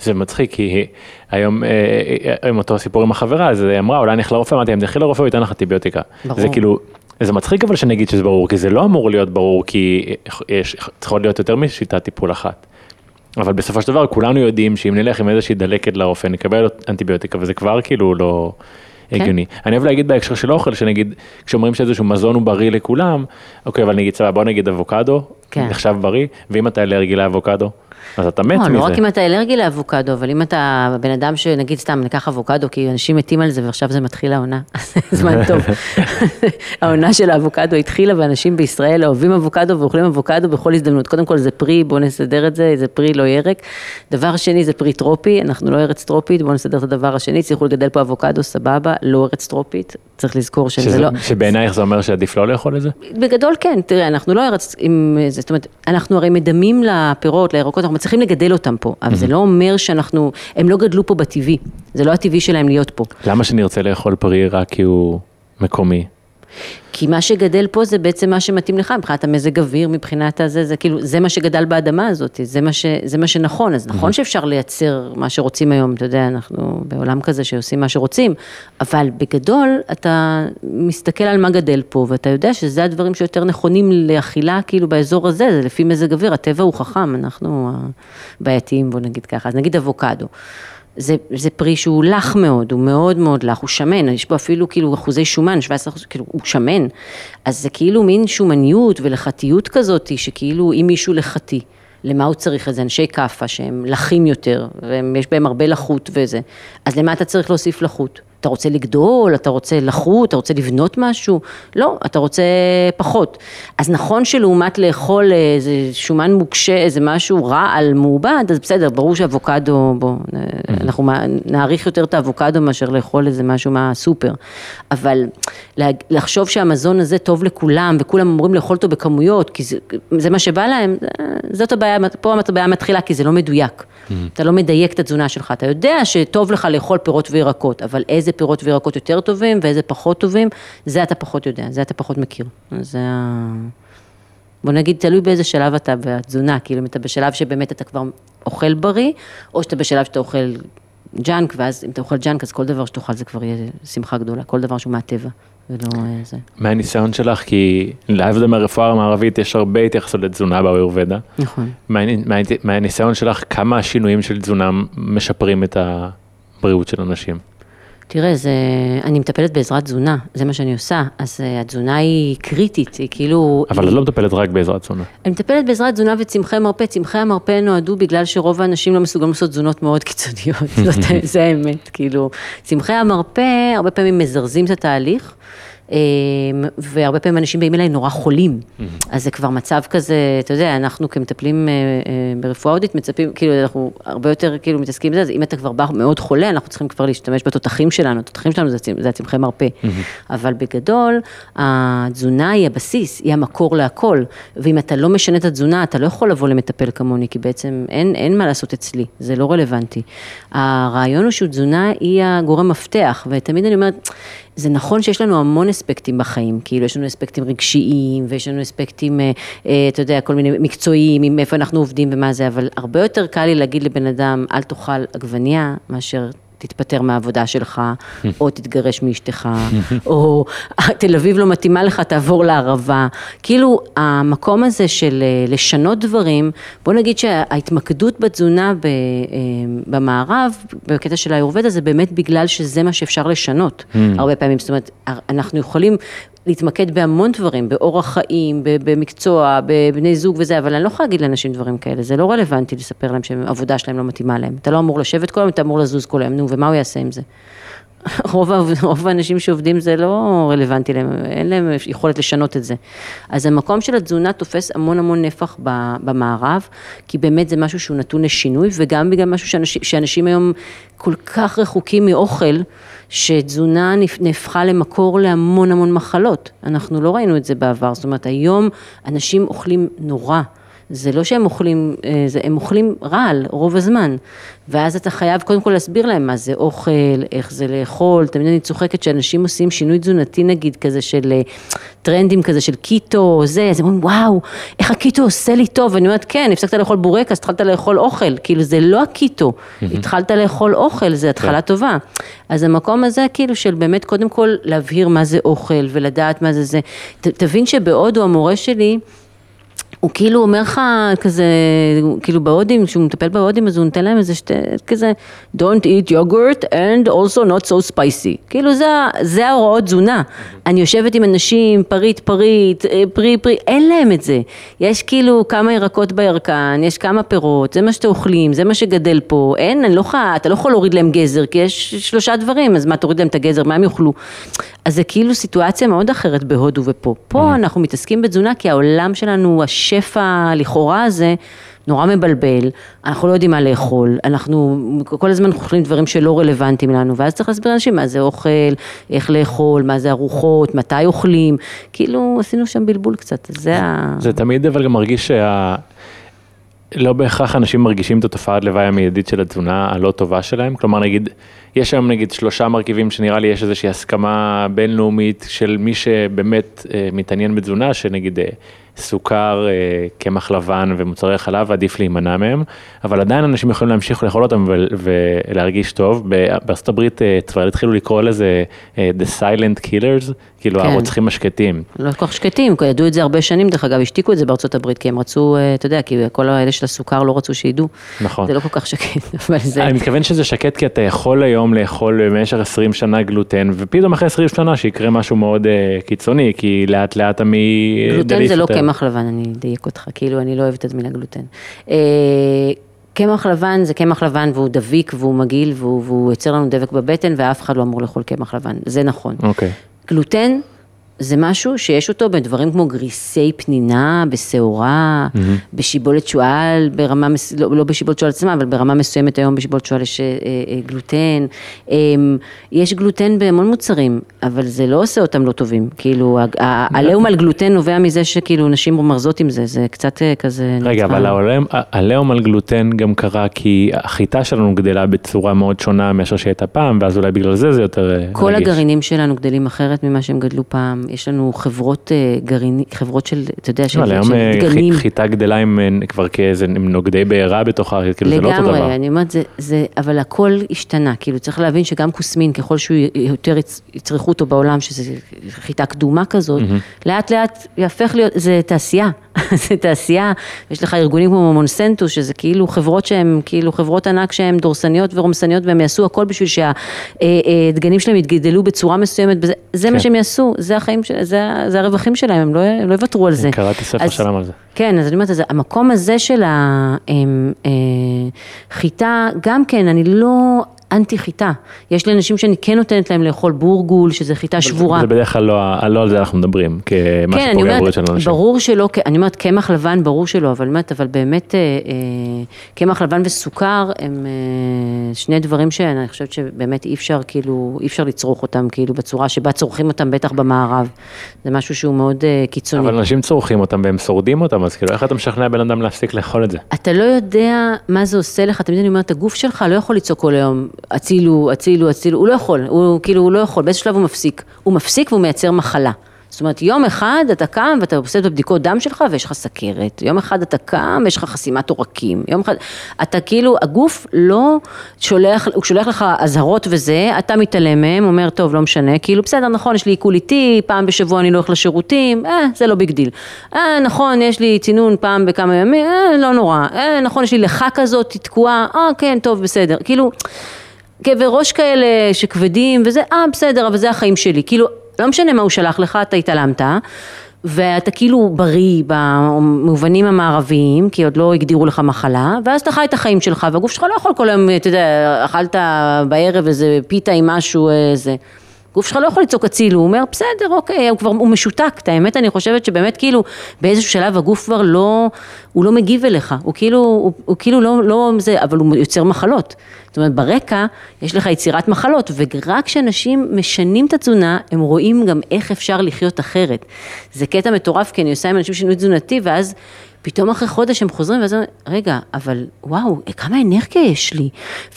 זה מצחיק, כי היום, אה, עם אותו סיפור עם החברה, אז היא אמרה, אולי נלך לרופא, אמרתי, אם תלכי לרופא, הוא ייתן לך אנטיביוטיקה. ברור. זה כאילו, זה מצחיק אבל שנגיד שזה ברור, כי זה לא אמור להיות ברור, כי יש, צריכות להיות יותר משיטת טיפול אחת. אבל בסופו של דבר, כולנו יודעים שאם נלך עם איזושהי דלקת לרופא, נקבל אנטיביוטיקה, וזה כבר כאילו לא... כן. הגיוני. אני אוהב להגיד בהקשר של אוכל, שנגיד, כשאומרים שאיזשהו מזון הוא בריא לכולם, אוקיי, אבל נגיד, סבבה, בוא נגיד אבוקדו, כן. נחשב בריא, ואם אתה אלרגי לאבוקדו, אז אתה מת לא, מזה. לא רק אם אתה אלרגי לאבוקדו, אבל אם אתה בן אדם שנגיד סתם ניקח אבוקדו, כי אנשים מתים על זה ועכשיו זה מתחיל העונה, אז זמן טוב. העונה של האבוקדו התחילה ואנשים בישראל אוהבים אבוקדו ואוכלים אבוקדו בכל הזדמנות. קודם כל זה פרי, בואו נסדר את זה, זה פרי לא ירק. דבר שני זה פרי טרופי, אנחנו לא ארץ טרופית, בואו נסדר את הדבר השני, הצליחו לגדל פה אבוקדו, סבבה, לא ארץ טרופית, צריך לזכור שזה שזה, לא... שבעינייך זה אומר שעדיף לא לאכול את זה? בגדול כן, תראה, אנחנו לא ארץ עם זאת אומרת, אנחנו הרי מדמים לפירות, לירקות, אנחנו מצליחים לגדל אותם פה, אבל זה לא אומר שאנחנו, הם לא גדלו פה בטבעי, זה לא הטבעי שלהם להיות פה. למה שנרצה לאכול פרי רק כי הוא מקומי? כי מה שגדל פה זה בעצם מה שמתאים לך, מבחינת המזג אוויר, מבחינת הזה, זה כאילו, זה מה שגדל באדמה הזאת, זה מה, ש, זה מה שנכון, אז נכון שאפשר לייצר מה שרוצים היום, אתה יודע, אנחנו בעולם כזה שעושים מה שרוצים, אבל בגדול אתה מסתכל על מה גדל פה, ואתה יודע שזה הדברים שיותר נכונים לאכילה, כאילו באזור הזה, זה לפי מזג אוויר, הטבע הוא חכם, אנחנו בעייתיים, בוא נגיד ככה, אז נגיד אבוקדו. זה, זה פרי שהוא לח מאוד, הוא מאוד מאוד לח, הוא שמן, יש בו אפילו כאילו אחוזי שומן, 17 אחוז, כאילו הוא שמן, אז זה כאילו מין שומניות ולחתיות כזאת, שכאילו אם מישהו לחתי, למה הוא צריך את זה? אנשי כאפה שהם לחים יותר, ויש בהם הרבה לחות וזה, אז למה אתה צריך להוסיף לחות? אתה רוצה לגדול, אתה רוצה לחות, אתה רוצה לבנות משהו? לא, אתה רוצה פחות. אז נכון שלעומת לאכול איזה שומן מוקשה, איזה משהו רעל מעובד, אז בסדר, ברור שאבוקדו, בוא, אנחנו נעריך יותר את האבוקדו מאשר לאכול איזה משהו מהסופר. אבל לחשוב שהמזון הזה טוב לכולם, וכולם אמורים לאכול אותו בכמויות, כי זה, זה מה שבא להם, זאת הבעיה, פה הבעיה מתחילה, כי זה לא מדויק. אתה לא מדייק את התזונה שלך, אתה יודע שטוב לך לאכול פירות וירקות, אבל איזה פירות וירקות יותר טובים ואיזה פחות טובים, זה אתה פחות יודע, זה אתה פחות מכיר. זה ה... בוא נגיד, תלוי באיזה שלב אתה בתזונה, כאילו אם אתה בשלב שבאמת אתה כבר אוכל בריא, או שאתה בשלב שאתה אוכל ג'אנק, ואז אם אתה אוכל ג'אנק, אז כל דבר שתאכל זה כבר יהיה שמחה גדולה, כל דבר שהוא מהטבע. ולא זה. מהניסיון שלך, כי להבדיל מהרפואה המערבית יש הרבה התייחסות לתזונה באוירבדה. נכון. מהניסיון שלך, כמה השינויים של תזונה משפרים את הבריאות של אנשים? תראה, זה, אני מטפלת בעזרת תזונה, זה מה שאני עושה, אז uh, התזונה היא קריטית, היא כאילו... אבל היא... את לא מטפלת רק בעזרת תזונה. אני מטפלת בעזרת תזונה וצמחי מרפא, צמחי המרפא נועדו בגלל שרוב האנשים לא מסוגלים לעשות תזונות מאוד קיצוניות, זאת, זה האמת, כאילו, צמחי המרפא הרבה פעמים מזרזים את התהליך. והרבה פעמים אנשים באים אליי נורא חולים, אז זה כבר מצב כזה, אתה יודע, אנחנו כמטפלים ברפואה הודית מצפים, כאילו אנחנו הרבה יותר כאילו מתעסקים בזה, אז אם אתה כבר בא מאוד חולה, אנחנו צריכים כבר להשתמש בתותחים שלנו, התותחים שלנו זה הצמחי מרפא, אבל בגדול, התזונה היא הבסיס, היא המקור להכל, ואם אתה לא משנה את התזונה, אתה לא יכול לבוא למטפל כמוני, כי בעצם אין, אין מה לעשות אצלי, זה לא רלוונטי. הרעיון הוא שתזונה היא הגורם מפתח, ותמיד אני אומרת, זה נכון שיש לנו המון אספקטים בחיים, כאילו יש לנו אספקטים רגשיים ויש לנו אספקטים, אתה יודע, כל מיני מקצועיים, עם איפה אנחנו עובדים ומה זה, אבל הרבה יותר קל לי להגיד לבן אדם, אל תאכל עגבנייה, מאשר תתפטר מהעבודה שלך, או תתגרש מאשתך, או תל אביב לא מתאימה לך, תעבור לערבה. כאילו, המקום הזה של לשנות דברים, בוא נגיד שההתמקדות בתזונה במערב, בקטע של האיורבדה, זה באמת בגלל שזה מה שאפשר לשנות, הרבה פעמים. זאת אומרת, אנחנו יכולים... להתמקד בהמון דברים, באורח חיים, במקצוע, בבני זוג וזה, אבל אני לא יכולה להגיד לאנשים דברים כאלה, זה לא רלוונטי לספר להם שהעבודה שלהם לא מתאימה להם. אתה לא אמור לשבת כל היום, אתה אמור לזוז כל היום, נו, ומה הוא יעשה עם זה? רוב, רוב האנשים שעובדים זה לא רלוונטי להם, אין להם יכולת לשנות את זה. אז המקום של התזונה תופס המון המון נפח במערב, כי באמת זה משהו שהוא נתון לשינוי, וגם בגלל משהו שאנשים, שאנשים היום כל כך רחוקים מאוכל, שתזונה נהפכה למקור להמון המון מחלות. אנחנו לא ראינו את זה בעבר, זאת אומרת היום אנשים אוכלים נורא. זה לא שהם אוכלים, אה, זה, הם אוכלים רעל רוב הזמן, ואז אתה חייב קודם כל להסביר להם מה זה אוכל, איך זה לאכול, תמיד אני צוחקת שאנשים עושים שינוי תזונתי נגיד כזה של אה, טרנדים כזה של קיטו, זה, אז הם אומרים וואו, איך הקיטו עושה לי טוב, ואני אומרת כן, הפסקת לאכול בורקס, התחלת לאכול אוכל, כאילו זה לא הקיטו, התחלת לאכול אוכל, זה התחלה טובה. אז המקום הזה כאילו של באמת קודם כל להבהיר מה זה אוכל ולדעת מה זה זה, ת, תבין שבהודו המורה שלי, הוא כאילו אומר לך כזה, כאילו בהודים, כשהוא מטפל בהודים אז הוא נותן להם איזה שתי, כזה Don't eat yogurt and also not so spicy. כאילו זה, זה ההוראות תזונה. אני יושבת עם אנשים, פריט פריט, אה, פרי פרי, אין להם את זה. יש כאילו כמה ירקות בירקן, יש כמה פירות, זה מה שאתם אוכלים, זה מה שגדל פה. אין, אני לא יכולה, אתה לא יכול להוריד להם גזר, כי יש שלושה דברים, אז מה תוריד להם את הגזר, מה הם יאכלו? אז זה כאילו סיטואציה מאוד אחרת בהודו ופה. פה אנחנו מתעסקים בתזונה כי העולם שלנו, השפע לכאורה הזה, נורא מבלבל, אנחנו לא יודעים מה לאכול, אנחנו כל הזמן אוכלים דברים שלא רלוונטיים לנו, ואז צריך להסביר לאנשים מה זה אוכל, איך לאכול, מה זה ארוחות, מתי אוכלים, כאילו עשינו שם בלבול קצת, זה ה... זה תמיד אבל גם מרגיש שה... לא בהכרח אנשים מרגישים את התופעת לוואי המיידית של התזונה הלא טובה שלהם, כלומר נגיד, יש היום נגיד שלושה מרכיבים שנראה לי יש איזושהי הסכמה בינלאומית של מי שבאמת אה, מתעניין בתזונה, שנגיד אה, סוכר, אה, קמח לבן ומוצרי חלב, עדיף להימנע מהם, אבל עדיין אנשים יכולים להמשיך לאכול אותם ולהרגיש טוב. בארצות הברית אה, כבר התחילו לקרוא לזה אה, The Silent Killers, כאילו כן. הרוצחים השקטים. לא כל כך שקטים, ידעו את זה הרבה שנים, דרך אגב, השתיקו את זה בארצות הברית, כי הם רצו, אתה יודע, כי כל האלה של הסוכר לא רצו שידעו. נכון. זה לא כל כך שקט, אבל זה... אני מתכוון שזה שקט כי אתה יכול היום לאכול במשך 20 שנה גלוטן, ופתאום אחרי 20 שנה שיקרה משהו מאוד קיצוני, כי לאט לאט המי... גלוטן זה לא. קמח לבן, אני אדייק אותך, כאילו אני לא אוהבת את המילה גלוטן. אה, קמח לבן זה קמח לבן והוא דביק והוא מגעיל והוא, והוא יוצר לנו דבק בבטן ואף אחד לא אמור לאכול קמח לבן, זה נכון. אוקיי. גלוטן זה משהו שיש אותו בדברים כמו גריסי פנינה, בשעורה, בשיבולת שועל, ברמה, מס- לא, לא בשיבולת שועל עצמה, אבל ברמה מסוימת היום בשיבולת שועל יש אה, אה, גלוטן. אה, יש גלוטן בהמון מוצרים, אבל זה לא עושה אותם לא טובים. כאילו, העליהום על גלוטן נובע מזה שכאילו נשים מרזות עם זה, זה קצת אה, כזה... רגע, נצחה. אבל העליהום על גלוטן גם קרה כי החיטה שלנו גדלה בצורה מאוד שונה מאשר שהייתה פעם, ואז אולי בגלל זה זה יותר אה, כל רגיש. הגרעינים שלנו גדלים אחרת ממה שהם גדלו פעם, יש לנו חברות אה, גרעינים, חברות של, אתה יודע, של, של אה, דגנים. חי- חיטה גדלה עם אה, כבר כאיזה נוגדי בעירה בתוכה, כאילו זה לא אותו דבר. לגמרי, אני אומרת, זה, זה, אבל הכל השתנה, כאילו צריך להבין שגם כוסמין, ככל שהוא יותר יצ- יצרכו אותו בעולם, שזה חיטה קדומה כזאת, לאט לאט יהפך להיות, זה תעשייה, זה תעשייה, יש לך ארגונים כמו מונסנטו, שזה כאילו חברות שהן, כאילו חברות ענק שהן דורסניות ורומסניות, והם יעשו הכל בשביל שהדגנים שלהם יתגדלו בצורה מסוימת, וזה- זה כן. מה שהם יעשו, זה החיים, של- זה, זה הרווחים שלהם, הם לא, הם לא יוותרו על זה. קראתי ספר אז- שלם על זה. כן, אז אני אומרת, אז המקום הזה של החיטה, גם כן, אני לא אנטי חיטה. יש לי אנשים שאני כן נותנת להם לאכול בורגול, שזה חיטה שבורה. זה בדרך כלל לא, לא על זה אנחנו מדברים, כמה כן, שפוגע בבריאות אומרת, של אנשים. ברור שלא, אני אומרת, קמח לבן, ברור שלא, אבל אומרת, אבל באמת, אה, אה, קמח לבן וסוכר הם אה, שני דברים שאני חושבת שבאמת אי אפשר, כאילו, אי אפשר לצרוך אותם, כאילו, בצורה שבה צורכים אותם, בטח במערב. זה משהו שהוא מאוד אה, קיצוני. אבל אנשים צורכים אותם והם שורדים אותם, אז כאילו איך אתה משכנע בן אדם להפסיק לאכול את זה? אתה לא יודע מה זה עושה לך, תמיד אני אומרת, הגוף שלך לא יכול לצעוק כל היום, הצילו, הצילו, הצילו, הוא לא יכול, הוא כאילו, הוא לא יכול, באיזה שלב הוא מפסיק. הוא מפסיק והוא מייצר מחלה. זאת אומרת, יום אחד אתה קם ואתה עושה את הבדיקות דם שלך ויש לך סכרת, יום אחד אתה קם ויש לך חסימת עורקים, יום אחד, אתה כאילו, הגוף לא שולח, הוא שולח לך אזהרות וזה, אתה מתעלם מהם, אומר, טוב, לא משנה, כאילו, בסדר, נכון, יש לי עיכול איטי, פעם בשבוע אני לא הולך לשירותים, אה, זה לא big deal. אה, נכון, יש לי צינון פעם בכמה ימים, אה, לא נורא, אה, נכון, יש לי לחה כזאת, תקועה, אה, כן, טוב, בסדר, כאילו... כאבי ראש כאלה שכבדים וזה, אה בסדר, אבל זה החיים שלי. כאילו, לא משנה מה הוא שלח לך, אתה התעלמת, ואתה כאילו בריא במובנים המערביים, כי עוד לא הגדירו לך מחלה, ואז אתה חי את החיים שלך, והגוף שלך לא יכול כל היום, אתה יודע, אכלת בערב איזה פיתה עם משהו, איזה... גוף שלך לא יכול לצעוק הצילו, הוא אומר, בסדר, אוקיי, הוא כבר, הוא משותק, את האמת, אני חושבת שבאמת כאילו, באיזשהו שלב הגוף כבר לא, הוא לא מגיב אליך, הוא כאילו, הוא, הוא כאילו לא, לא זה, אבל הוא יוצר מחלות. זאת אומרת, ברקע יש לך יצירת מחלות, ורק כשאנשים משנים את התזונה, הם רואים גם איך אפשר לחיות אחרת. זה קטע מטורף, כי אני עושה עם אנשים שינוי תזונתי, ואז... פתאום אחרי חודש הם חוזרים, ואז הם רגע, אבל וואו, כמה אנרגיה יש לי,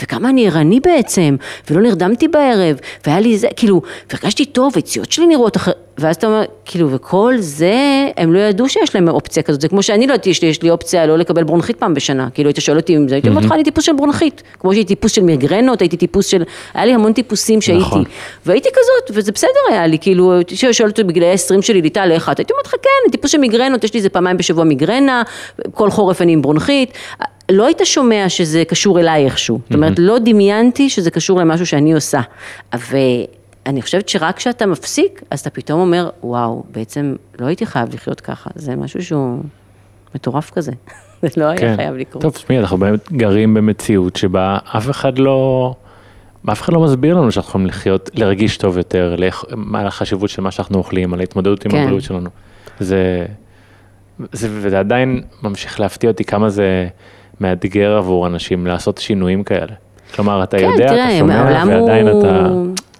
וכמה אני ערני בעצם, ולא נרדמתי בערב, והיה לי זה, כאילו, והרגשתי טוב, היציאות שלי נראות אחרת, ואז אתה אומר, כאילו, וכל זה, הם לא ידעו שיש להם אופציה כזאת, זה כמו שאני לא ידעתי, יש לי, אופציה לא לקבל ברונחית פעם בשנה, כאילו, היית שואל אותי אם זה, הייתי אומרת לך, אני טיפוס של ברונחית, כמו שהייתי טיפוס של מיגרנות, הייתי טיפוס של, היה לי המון טיפוסים שהייתי, נכון. והייתי כזאת, וזה בסדר היה לי, כאילו, הייתי שואל אותי בגילאי 20 שלי, ליטל, איך את? הייתי אומרת לך, כן, טיפוס של מיגרנות, יש לי איזה פעמיים בשבוע מיגרנה, כל חורף אני עם ברונחית. לא היית שומע שזה קשור אליי איכשהו. זאת אומרת, לא דמיינתי שזה קשור למשהו שאני עושה. ואני חושבת שרק כשאתה מפסיק, אז אתה פתאום אומר, וואו, בעצם לא הייתי חייב לחיות ככה, זה משהו שהוא מטורף כזה. זה לא היה כן. חייב לקרות. טוב, תשמעי, אנחנו באמת גרים במציאות שבה אף אחד לא, אף אחד לא מסביר לנו שאנחנו יכולים לחיות, להרגיש טוב יותר, לאכ- מה החשיבות של מה שאנחנו אוכלים, על ההתמודדות עם כן. הבריאות שלנו. זה, זה, וזה עדיין ממשיך להפתיע אותי כמה זה מאתגר עבור אנשים לעשות שינויים כאלה. כלומר, אתה כן, יודע, תראה, אתה שומע, ועדיין הוא... אתה...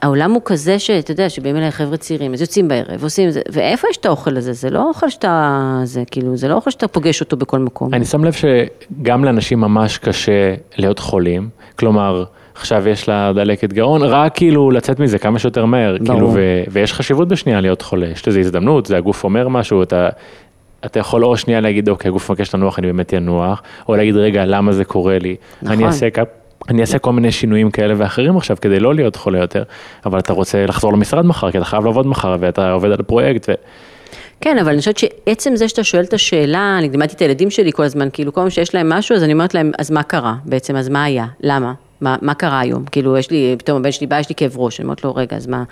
העולם הוא כזה שאתה יודע, שבאים אליי חבר'ה צעירים, אז יוצאים בערב, עושים זה, ואיפה יש את האוכל הזה? זה לא אוכל שאתה, זה כאילו, זה לא אוכל שאתה פוגש אותו בכל מקום. אני שם לב שגם לאנשים ממש קשה להיות חולים, כלומר, עכשיו יש לה דלקת גרון, רק כאילו לצאת מזה כמה שיותר מהר, ברור. כאילו, ו- ויש חשיבות בשנייה להיות חולה, יש לזה הזדמנות, זה הגוף אומר משהו, אתה, אתה יכול או שנייה להגיד, אוקיי, הגוף מבקש לנוח, אני באמת ינוח, או להגיד, רגע, למה זה קורה לי? נכון. אני אעשה כ- אני אעשה כל מיני שינויים כאלה ואחרים עכשיו כדי לא להיות חולה יותר, אבל אתה רוצה לחזור למשרד מחר, כי אתה חייב לעבוד מחר, ואתה עובד על פרויקט, ו... כן, אבל אני חושבת שעצם זה שאתה שואל את השאלה, אני לימדתי את הילדים שלי כל הזמן, כאילו כל פעם שיש להם משהו, אז אני אומרת להם, אז מה קרה בעצם, אז מה היה, למה? מה, מה קרה היום? כאילו, יש לי, פתאום הבן שלי בא, יש לי כאב ראש, אני אומרת לו, רגע, אז מה,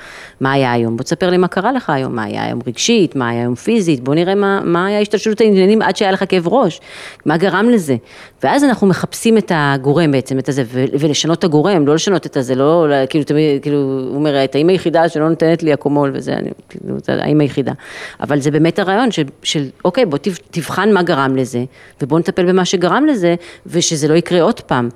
מה היה היום? בוא תספר לי מה קרה לך היום, מה היה היום רגשית, מה היה היום פיזית, בוא נראה מה, מה היה השתלשלות העניינים עד שהיה לך כאב ראש, מה גרם לזה? ואז אנחנו מחפשים את הגורם בעצם, את הזה, ולשנות את הגורם, לא לשנות את הזה, לא, לא, כאילו, תמיד, כאילו, הוא אומר, את האימא היחידה שלא נותנת לי אקומול וזה, אני, כאילו, זה האימא היחידה. אבל זה באמת הרעיון של, של אוקיי, בוא תב- תבחן מה גרם לזה, ובוא נטפל במה שגרם לזה, ושזה לא יקרה עוד פעם.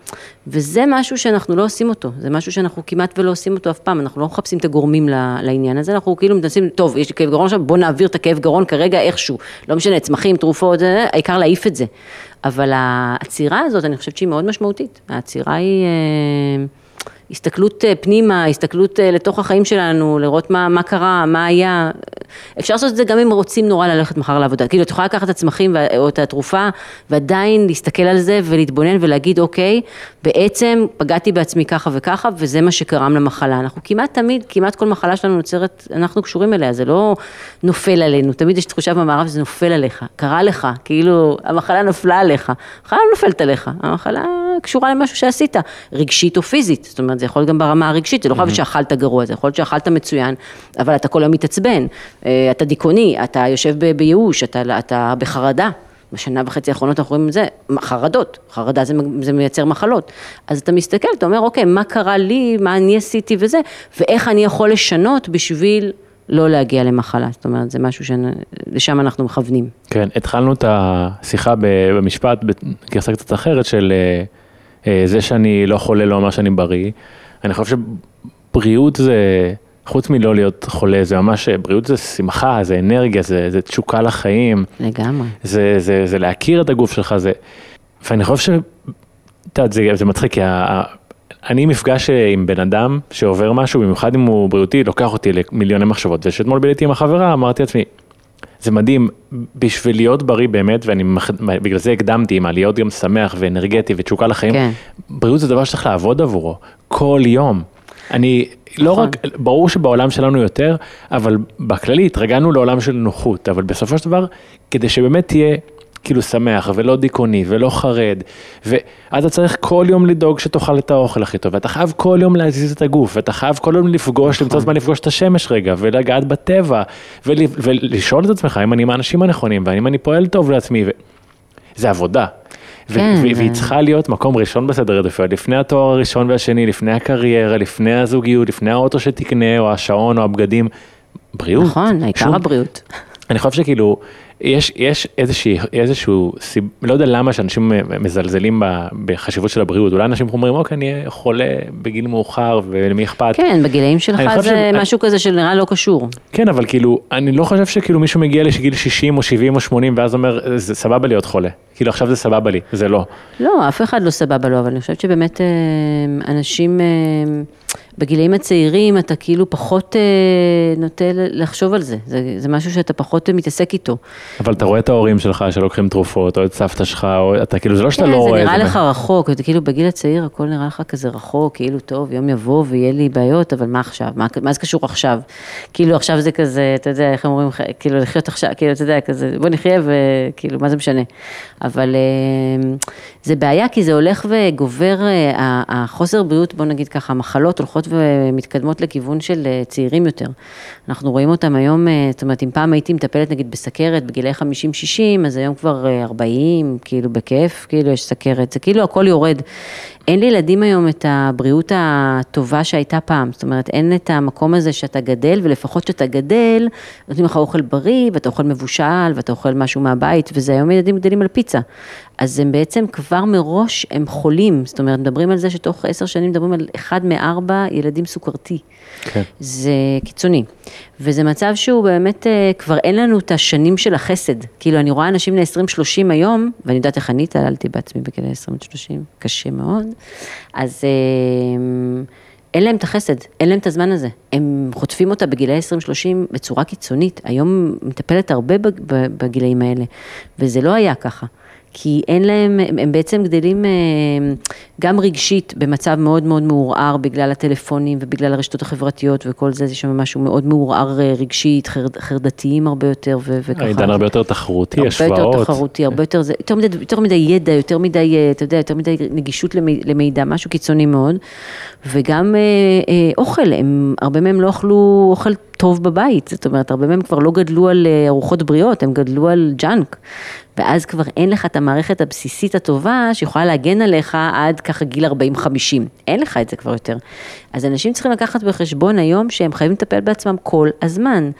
וזה משהו שאנחנו לא עושים אותו, זה משהו שאנחנו כמעט ולא עושים אותו אף פעם, אנחנו לא מחפשים את הגורמים לעניין הזה, אנחנו כאילו מנסים, טוב, יש לי כאב גרון עכשיו, בוא נעביר את הכאב גרון כרגע איכשהו, לא משנה, צמחים, תרופות, העיקר להעיף את זה. אבל העצירה הזאת, אני חושבת שהיא מאוד משמעותית, העצירה היא... הסתכלות אה, פנימה, הסתכלות אה, לתוך החיים שלנו, לראות מה, מה קרה, מה היה. אפשר לעשות את זה גם אם רוצים נורא ללכת מחר לעבודה. כאילו, את יכולה לקחת את הצמחים או את התרופה, ועדיין להסתכל על זה ולהתבונן ולהגיד, אוקיי, בעצם פגעתי בעצמי ככה וככה, וזה מה שגרם למחלה. אנחנו כמעט תמיד, כמעט כל מחלה שלנו נוצרת, אנחנו קשורים אליה, זה לא נופל עלינו. תמיד יש תחושה במערב שזה נופל עליך, קרה לך, כאילו, המחלה נפלה עליך. המחלה לא נופלת עליך, המחלה קשורה למשהו שעשית, רגשית או פיזית. זאת אומרת, זה יכול להיות גם ברמה הרגשית, זה לא חייב שאכלת גרוע, זה יכול להיות שאכלת מצוין, אבל אתה כל היום מתעצבן, אה, אתה דיכאוני, אתה יושב בייאוש, אתה, אתה בחרדה. בשנה וחצי האחרונות אנחנו רואים את זה, חרדות, חרדה זה, זה מייצר מחלות. אז אתה מסתכל, אתה אומר, אוקיי, מה קרה לי, מה אני עשיתי וזה, ואיך אני יכול לשנות בשביל לא להגיע למחלה. זאת אומרת, זה משהו שלשם אנחנו מכוונים. כן, התחלנו את השיחה במשפט בגרסה קצת אחרת של אה, זה שאני לא חולה לא אומר שאני בריא. אני חושב שבריאות זה, חוץ מלא להיות חולה, זה ממש, בריאות זה שמחה, זה אנרגיה, זה, זה תשוקה לחיים, לגמרי. זה, זה, זה להכיר את הגוף שלך, זה, ואני חושב ש... את יודעת, זה, זה מצחיק, כי ה- ה- אני מפגש אה, עם בן אדם שעובר משהו, במיוחד אם הוא בריאותי, לוקח אותי למיליוני מחשבות, ושאתמול ביליתי עם החברה, אמרתי לעצמי, זה מדהים, בשביל להיות בריא באמת, ואני מח- בגלל זה הקדמתי עם להיות גם שמח ואנרגטי ותשוקה לחיים, כן. בריאות זה דבר שצריך לעבוד עבורו, כל יום. אני, לא נכון. רק, ברור שבעולם שלנו יותר, אבל בכללי התרגלנו לעולם של נוחות, אבל בסופו של דבר, כדי שבאמת תהיה כאילו שמח ולא דיכאוני ולא חרד, ואז אתה צריך כל יום לדאוג שתאכל את האוכל הכי טוב, ואתה חייב כל יום להזיז את הגוף, ואתה חייב כל יום לפגוש, למצוא זמן לפגוש את השמש רגע, ולגעת בטבע, ול, ולשאול את עצמך אם אני עם האנשים הנכונים, והאם אני פועל טוב לעצמי, ו... זה עבודה. כן, ו- והיא צריכה להיות מקום ראשון בסדר עדיפויות, לפני התואר הראשון והשני, לפני הקריירה, לפני הזוגיות, לפני האוטו שתקנה, או השעון, או הבגדים. בריאות. נכון, העיקר שום- הבריאות. אני חושב שכאילו, יש, יש איזושהי, איזשהו, סיב, לא יודע למה שאנשים מזלזלים בחשיבות של הבריאות, אולי אנשים אומרים, אוקיי, אני חולה בגיל מאוחר ולמי אכפת. כן, בגילאים שלך אני זה ש- משהו כזה שנראה לא קשור. כן, אבל כאילו, אני לא חושב שכאילו מישהו מגיע לגיל 60 או 70 או 80 ואז אומר, זה סבבה להיות חולה. כאילו עכשיו זה סבבה לי, זה לא. לא, אף אחד לא סבבה לו, אבל אני חושבת שבאמת אה, אנשים אה, בגילאים הצעירים, אתה כאילו פחות אה, נוטה לחשוב על זה. זה, זה משהו שאתה פחות מתעסק איתו. אבל אתה רואה את ההורים שלך שלוקחים תרופות, או את סבתא שלך, או אתה כאילו, זה לא שאתה כן, לא רואה זה את נראה זה. לך רחוק, זה כאילו בגיל הצעיר הכל נראה לך כזה רחוק, כאילו טוב, יום יבוא ויהיה לי בעיות, אבל מה עכשיו? מה, מה זה קשור עכשיו? כאילו עכשיו זה כזה, אתה יודע, איך אומרים, כאילו לחיות עכשיו, כאילו אתה יודע, כזה, בוא נחיה וכאילו, מה זה משנה? אבל אה, זה בעיה כי זה הולך וגובר, אה, החוסר בריאות, בוא נגיד ככה, המחלות הולכות ומתקדמות לכיוון של אה, צעירים יותר. אנחנו רואים אותם היום, אה, זאת אומרת, אם פעם הייתי מטפלת נגיד בסכרת בגילאי 50-60, אז היום כבר אה, 40, כאילו בכיף, כאילו יש סכרת, זה כאילו הכל יורד. אין לילדים היום את הבריאות הטובה שהייתה פעם, זאת אומרת, אין את המקום הזה שאתה גדל, ולפחות כשאתה גדל, נותנים לך אוכל בריא, ואתה אוכל מבושל, ואתה אוכל משהו מהבית, וזה היום ילדים גדלים על פיצה. אז הם בעצם כבר מראש, הם חולים, זאת אומרת, מדברים על זה שתוך עשר שנים מדברים על אחד מארבע ילדים סוכרתי. כן. זה קיצוני. וזה מצב שהוא באמת, אה, כבר אין לנו את השנים של החסד. כאילו, אני רואה אנשים בני 20-30 היום, ואני יודעת איך אני התעללתי בעצמי בגיל 20-30, קשה מאוד, אז אה, אין להם את החסד, אין להם את הזמן הזה. הם חוטפים אותה בגילי 20-30 בצורה קיצונית. היום מטפלת הרבה בגילאים האלה, וזה לא היה ככה. כי אין להם, הם הם בעצם גדלים אה, גם רגשית במצב מאוד מאוד מעורער בגלל הטלפונים ובגלל הרשתות החברתיות וכל זה, יש שם משהו מאוד מעורער אה, רגשית, חר, חרדתיים הרבה יותר ו- וככה. העידן הרבה יותר תחרותי, הרבה השוואות. יותר תחרותי, הרבה יותר, זה, יותר, מדי, יותר מדי ידע, יותר מדי, אה, אתה יודע, יותר מדי נגישות למי- למידע, משהו קיצוני מאוד. וגם אה, אה, אוכל, הם, הרבה מהם לא אכלו אוכל טוב בבית, זאת אומרת, הרבה מהם כבר לא גדלו על אה, ארוחות בריאות, הם גדלו על ג'אנק. ואז כבר אין לך את המערכת הבסיסית הטובה שיכולה להגן עליך עד ככה גיל 40-50. אין לך את זה כבר יותר. אז אנשים צריכים לקחת בחשבון היום שהם חייבים לטפל בעצמם כל הזמן.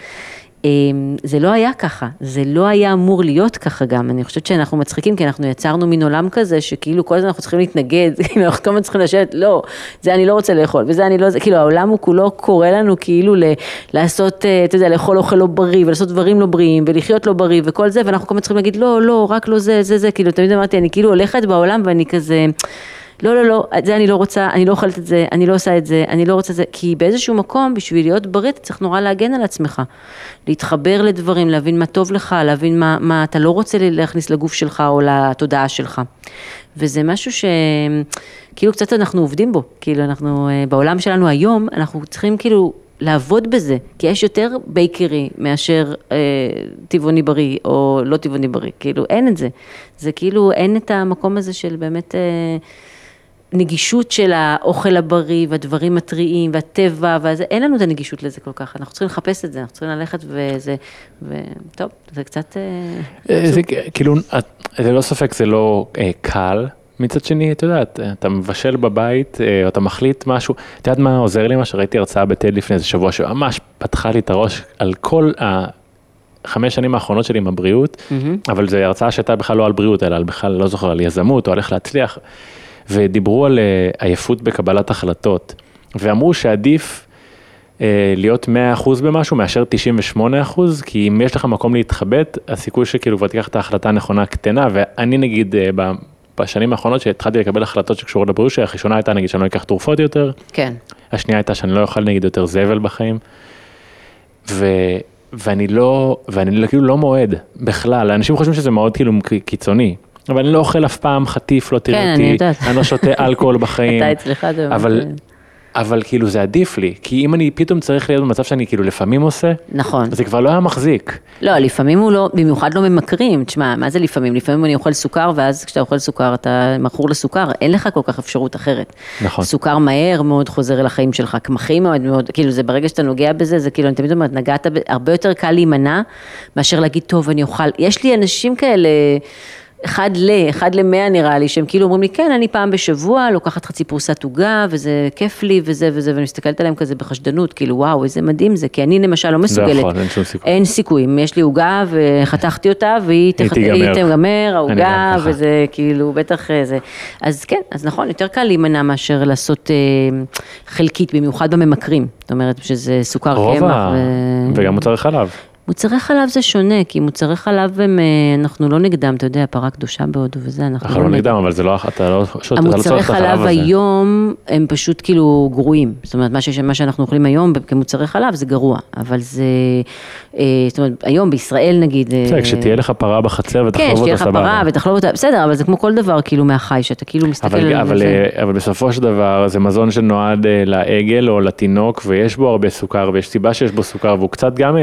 אמ, זה לא היה ככה, זה לא היה אמור להיות ככה גם, אני חושבת שאנחנו מצחיקים כי אנחנו יצרנו מין עולם כזה שכאילו כל הזמן אנחנו צריכים להתנגד, כאילו אנחנו כל הזמן צריכים לשבת, לא, זה אני לא רוצה לאכול, וזה אני לא, זה, כאילו העולם הוא כולו קורא לנו כאילו ל, לעשות, אה, אתה יודע, לאכול אוכל לא בריא ולעשות דברים לא בריאים ולחיות לא בריא וכל זה, ואנחנו כל הזמן צריכים להגיד לא, לא, רק לא זה, זה, זה, כאילו תמיד אמרתי, אני כאילו הולכת בעולם ואני כזה... לא, לא, לא, את זה אני לא רוצה, אני לא אוכלת את זה, אני לא עושה את זה, אני לא רוצה את זה, כי באיזשהו מקום, בשביל להיות בריא, אתה צריך נורא להגן על עצמך. להתחבר לדברים, להבין מה טוב לך, להבין מה, מה אתה לא רוצה להכניס לגוף שלך או לתודעה שלך. וזה משהו שכאילו קצת אנחנו עובדים בו, כאילו אנחנו, אה, בעולם שלנו היום, אנחנו צריכים כאילו לעבוד בזה, כי יש יותר בייקרי מאשר אה, טבעוני בריא או לא טבעוני בריא, כאילו אין את זה. זה כאילו אין את המקום הזה של באמת... אה, נגישות של האוכל הבריא והדברים הטריים והטבע, וזה, אין לנו את הנגישות לזה כל כך, אנחנו צריכים לחפש את זה, אנחנו צריכים ללכת וזה, וטוב, זה קצת... אה, אה, זה כאילו, את- זה לא ספק, זה לא אה, קל. מצד שני, את יודעת, אתה מבשל בבית, או אתה מחליט משהו, את יודעת מה עוזר לי? מה שראיתי הרצאה בטד לפני איזה שבוע, שממש פתחה לי את הראש על כל החמש שנים האחרונות שלי עם הבריאות, אבל זו הרצאה שהייתה בכלל לא על בריאות, אלא על בכלל, לא זוכר, על יזמות, או על איך להצליח, ודיברו על אה, עייפות בקבלת החלטות, ואמרו שעדיף אה, להיות 100% במשהו מאשר 98%, כי אם יש לך מקום להתחבט, הסיכוי שכאילו כבר תיקח את ההחלטה הנכונה קטנה, ואני נגיד אה, ב- בשנים האחרונות שהתחלתי לקבל החלטות שקשורות לבריאות שלי, הראשונה הייתה נגיד שאני לא אקח תרופות יותר, כן, השנייה הייתה שאני לא אוכל נגיד יותר זבל בחיים, ו... ואני לא, ואני כאילו לא מועד בכלל, אנשים חושבים שזה מאוד כאילו קיצוני, אבל אני לא אוכל אף פעם חטיף, לא תראה כן, אותי, אני לא שותה אלכוהול בחיים, אתה אצלך זה... אבל, באמת, אבל כאילו זה עדיף לי, כי אם אני פתאום צריך להיות במצב שאני כאילו לפעמים עושה, נכון. זה כבר לא היה מחזיק. לא, לפעמים הוא לא, במיוחד לא ממכרים, תשמע, מה זה לפעמים? לפעמים אני אוכל סוכר, ואז כשאתה אוכל סוכר אתה מכור לסוכר, אין לך כל כך אפשרות אחרת. נכון. סוכר מהר מאוד חוזר אל החיים שלך, קמחים מאוד מאוד, כאילו זה ברגע שאתה נוגע בזה, זה כאילו, אני תמיד אומרת, נגעת, הרבה יותר קל להימנע, מאשר להגיד, טוב, אני אוכל, יש לי אנשים כאלה... אחד ל, אחד למאה נראה לי, שהם כאילו אומרים לי, כן, אני פעם בשבוע לוקחת חצי פרוסת עוגה, וזה כיף לי, וזה וזה, ואני מסתכלת עליהם כזה בחשדנות, כאילו, וואו, איזה מדהים זה, כי אני למשל לא מסוגלת. נכון, אין שום סיכוי. אין סיכוי, יש לי עוגה וחתכתי אותה, והיא תיגמר. היא תיגמר, העוגה. וזה כאילו, בטח אה, זה. אז כן, אז נכון, יותר קל להימנע מאשר לעשות אה, חלקית, במיוחד בממכרים. זאת אומרת, שזה סוכר קמח. ו- וגם מוצרי חלב. מוצרי חלב זה שונה, כי מוצרי חלב הם, אה, אנחנו לא נגדם, אתה יודע, פרה קדושה בהודו וזה, אנחנו אנחנו לא נגדם, אבל זה לא, אתה לא, שוט- אתה לא צורך את החלב חלב הזה. היום הם פשוט כאילו גרועים, זאת אומרת מה, שיש, מה שאנחנו אוכלים היום כמוצרי חלב זה גרוע, אבל זה, אה, זאת אומרת היום בישראל נגיד, אה, בסדר, כשתהיה לך פרה בחצר כן, ותחלוב שתהיה אותה לך פרה סבבה. ותחלוב אותה, בסדר, אבל זה כמו כל דבר כאילו מהחי, שאתה כאילו מסתכל אבל, על אבל, זה. אבל בסופו של דבר זה מזון שנועד לעגל או לתינוק ויש בו הרבה סוכר ויש סיבה שיש בו סוכר והוא קצת גם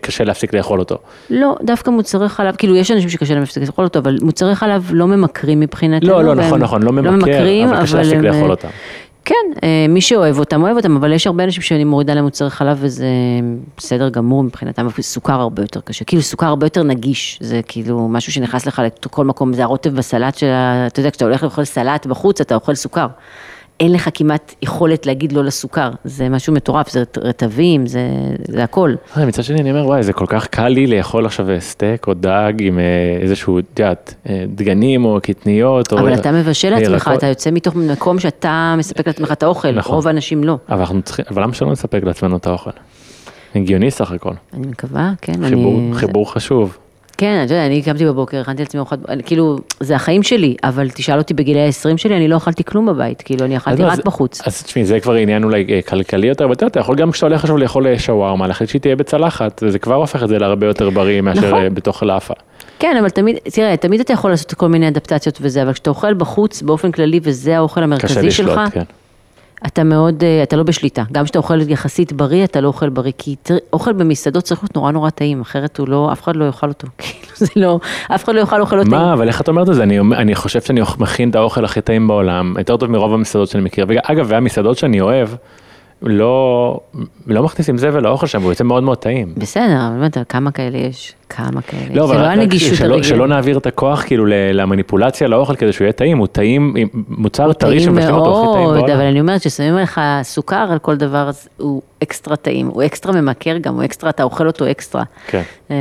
קשה להפסיק לאכול אותו. לא, דווקא מוצרי חלב, כאילו יש אנשים שקשה להם להפסיק לאכול אותו, אבל מוצרי חלב לא ממכרים מבחינתנו. לא, לא, והם נכון, נכון, לא ממכר, ממכרים, אבל קשה להפסיק הם, לאכול אה, אותם. כן, אה, מי שאוהב אותם, אוהב אותם, אבל יש הרבה אנשים שאני מורידה להם מוצרי חלב וזה בסדר גמור מבחינתם, אבל סוכר הרבה יותר קשה, כאילו סוכר הרבה יותר נגיש, זה כאילו משהו שנכנס לך לכל מקום, זה הרוטב בסלט של ה... אתה יודע, כשאתה הולך לאכול סלט בחוץ, אתה אוכל סוכר. אין לך כמעט יכולת להגיד לא לסוכר, זה משהו מטורף, זה רטבים, זה, זה הכל. אה, מצד שני אני אומר וואי זה כל כך קל לי לאכול עכשיו אה, סטייק או דג עם אה, איזשהו, את יודעת, דגנים או קטניות. או- אבל אתה מבשל לעצמך. אתה יוצא מתוך מקום שאתה מספק לעצמך את האוכל, נכון. רוב האנשים לא. אבל אנחנו צריכים, אבל למה שלא נספק לעצמנו את האוכל? הגיוני סך הכל, אני מקווה, כן, חיבור, אני... חיבור חשוב. כן, אתה יודע, אני קמתי בבוקר, הכנתי לעצמי ארוחת, כאילו, זה החיים שלי, אבל תשאל אותי בגילי ה-20 שלי, אני לא אכלתי כלום בבית, כאילו, אני אכלתי רק בחוץ. אז תשמעי, זה כבר עניין אולי אה, כלכלי יותר, אבל אתה יכול גם כשאתה הולך עכשיו לאכול אה, שווארמה, להחליט שהיא תהיה בצלחת, וזה כבר הופך את זה להרבה יותר בריא מאשר נכון. אה, בתוך לאפה. כן, אבל תמיד, תראה, תמיד אתה יכול לעשות כל מיני אדפטציות וזה, אבל כשאתה אוכל בחוץ באופן כללי, וזה האוכל המרכזי שלך, כן. אתה מאוד, אה, אתה לא בשליטה. גם כשאתה אוכל יחסית בריא, אתה לא אוכל בריא, כי אוכל במסעדות צריך להיות נורא נורא טעים, אחרת הוא לא, אף אחד לא יאכל אותו. כאילו, זה לא, אף אחד לא יאכל אוכל לא טעים. מה, אבל איך את אומרת את זה? אני, אני חושב שאני מכין את האוכל הכי טעים בעולם, יותר טוב מרוב המסעדות שאני מכיר. ואגב, והמסעדות שאני אוהב, לא, לא מכניסים זבל לאוכל שם, והוא יוצא מאוד מאוד טעים. בסדר, אבל באמת, כמה כאלה יש? כמה כאלה? לא, זה אבל לא הנגישות שלא, הרגילה. שלא נעביר את הכוח כאילו למניפולציה לאוכל כדי שהוא יהיה טעים, הוא טעים, מוצר טרי שמבשלים אותו הכי טעים בעולם. אבל אני אומרת ששמים לך סוכר על כל דבר, אז הוא אקסטרה טעים, הוא אקסטרה ממכר גם, הוא אקסטרה, אתה אוכל אותו אקסטרה. כן. אה,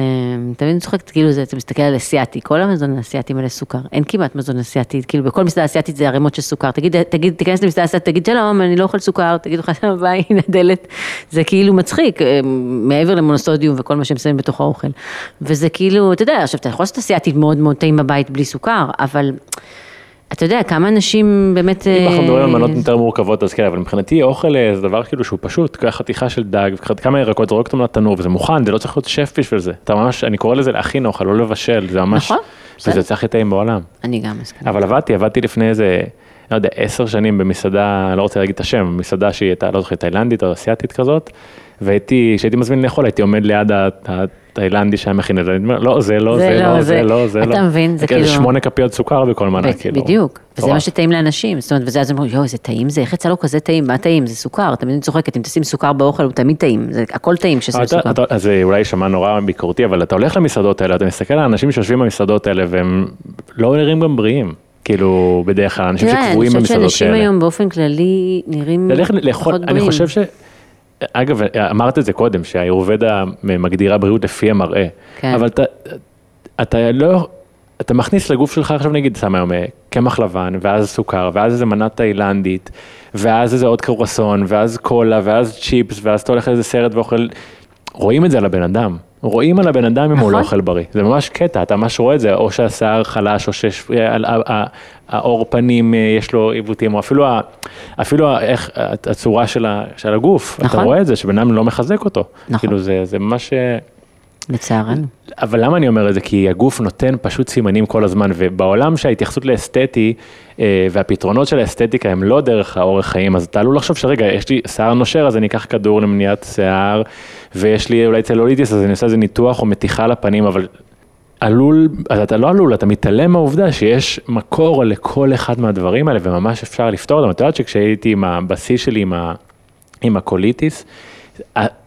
תמיד צוחקת, כאילו זה, אתה מסתכל על אסיאתי, כל המזון האסיאתי מלא סוכר, אין כמעט מזון אסיאתי, כאילו בכל מסעדה אסיאתית זה ערימות של סוכר, תגיד, תגיד, תיכנס למסעדה אסיאתית, תגיד שלום, אני לא אוכל סוכר, יגידו לך ביי, הנה הדלת, זה כאילו מצחיק, אה, מעבר למונוסודיום וכל מה שהם שמים בתוך האוכל, וזה כאילו, אתה יודע, עכשיו אתה יכול לעשות אסיאתית מאוד מאוד טעים בבית בלי סוכר, אבל אתה יודע, כמה אנשים באמת... אם אנחנו מדברים על אה, מנות יותר מורכבות אז כן, אבל מבחינתי אוכל אה, זה דבר כאילו שהוא פשוט, קח חתיכה של דג, כמה ירקות, זורק אותם לתנור וזה מוכן, זה לא צריך להיות שף בשביל זה. אתה ממש, אני קורא לזה להכין אוכל, לא לבשל, זה ממש, נכון, וזה בסדר. יוצא הכי טעים בעולם. אני גם מסכימה. אבל עבדתי, עבדתי לפני איזה, לא יודע, עשר שנים במסעדה, לא רוצה להגיד את השם, מסעדה שהיא הייתה, לא זוכר, תאילנדית או אסיאתית כזאת, והייתי, כשהייתי מזמין לאכול, הייתי עומד ליד התאילנדי שהיה מכין את זה, אני אומר, לא, זה לא, זה זה לא, לא, זה- זה לא, זה לא. אתה מבין, זה כאלה כאילו- שמונה כפיות סוכר בכל מנה, כאילו. בדיוק, וזה. מה שטעים לאנשים, זאת אומרת, וזה אז אומרים, יואו, איזה טעים זה, איך יצא לו כזה טעים, מה טעים, זה סוכר, תמיד אני צוחקת, אם תשים סוכר באוכל הוא תמיד טעים, זה הכל טעים כששמים סוכר. אז זה אולי יישמע נורא ביקורתי, אבל אתה הולך למסעדות האלה, אתה מסתכל על האנשים שיושבים במסעדות האלה, והם לא נראים גם בריאים, כאילו, בדרך כלל, אנשים תראה, אני שקבועים חושבת במסעדות שאנשים כאלה. היום באופן כללי נראים פחות אני בריאים. חושב ש... אגב, אמרת את זה קודם, שהאירובדה מגדירה בריאות לפי המראה, כן. אבל אתה, אתה לא, אתה מכניס לגוף שלך עכשיו נגיד, שם היום אה, קמח לבן, ואז סוכר, ואז איזה מנה תאילנדית, ואז איזה עוד קרואסון, ואז קולה, ואז צ'יפס, ואז אתה הולך לאיזה סרט ואוכל, רואים את זה על הבן אדם. רואים על הבן אדם אם הוא לא נכון. אוכל בריא, זה ממש קטע, אתה ממש רואה את זה, או שהשיער חלש, או שהעור פנים אה, יש לו עיוותים, או אפילו, אפילו איך, הצורה של, ה, של הגוף, נכון. אתה רואה את זה, שבן אדם לא מחזק אותו, נכון. כאילו זה, זה ממש, אה, לצערנו. אבל למה אני אומר את זה? כי הגוף נותן פשוט סימנים כל הזמן, ובעולם שההתייחסות לאסתטי אה, והפתרונות של האסתטיקה הם לא דרך האורך חיים, אז אתה עלול לחשוב שרגע, יש לי שיער נושר, אז אני אקח כדור למניעת שיער, ויש לי אולי צלוליטיס, אז אני עושה איזה ניתוח או מתיחה לפנים, אבל עלול, אתה לא עלול, אתה מתעלם מהעובדה שיש מקור לכל אחד מהדברים האלה, וממש אפשר לפתור אותם. את יודעת שכשהייתי עם הבסיס שלי, עם, ה, עם הקוליטיס,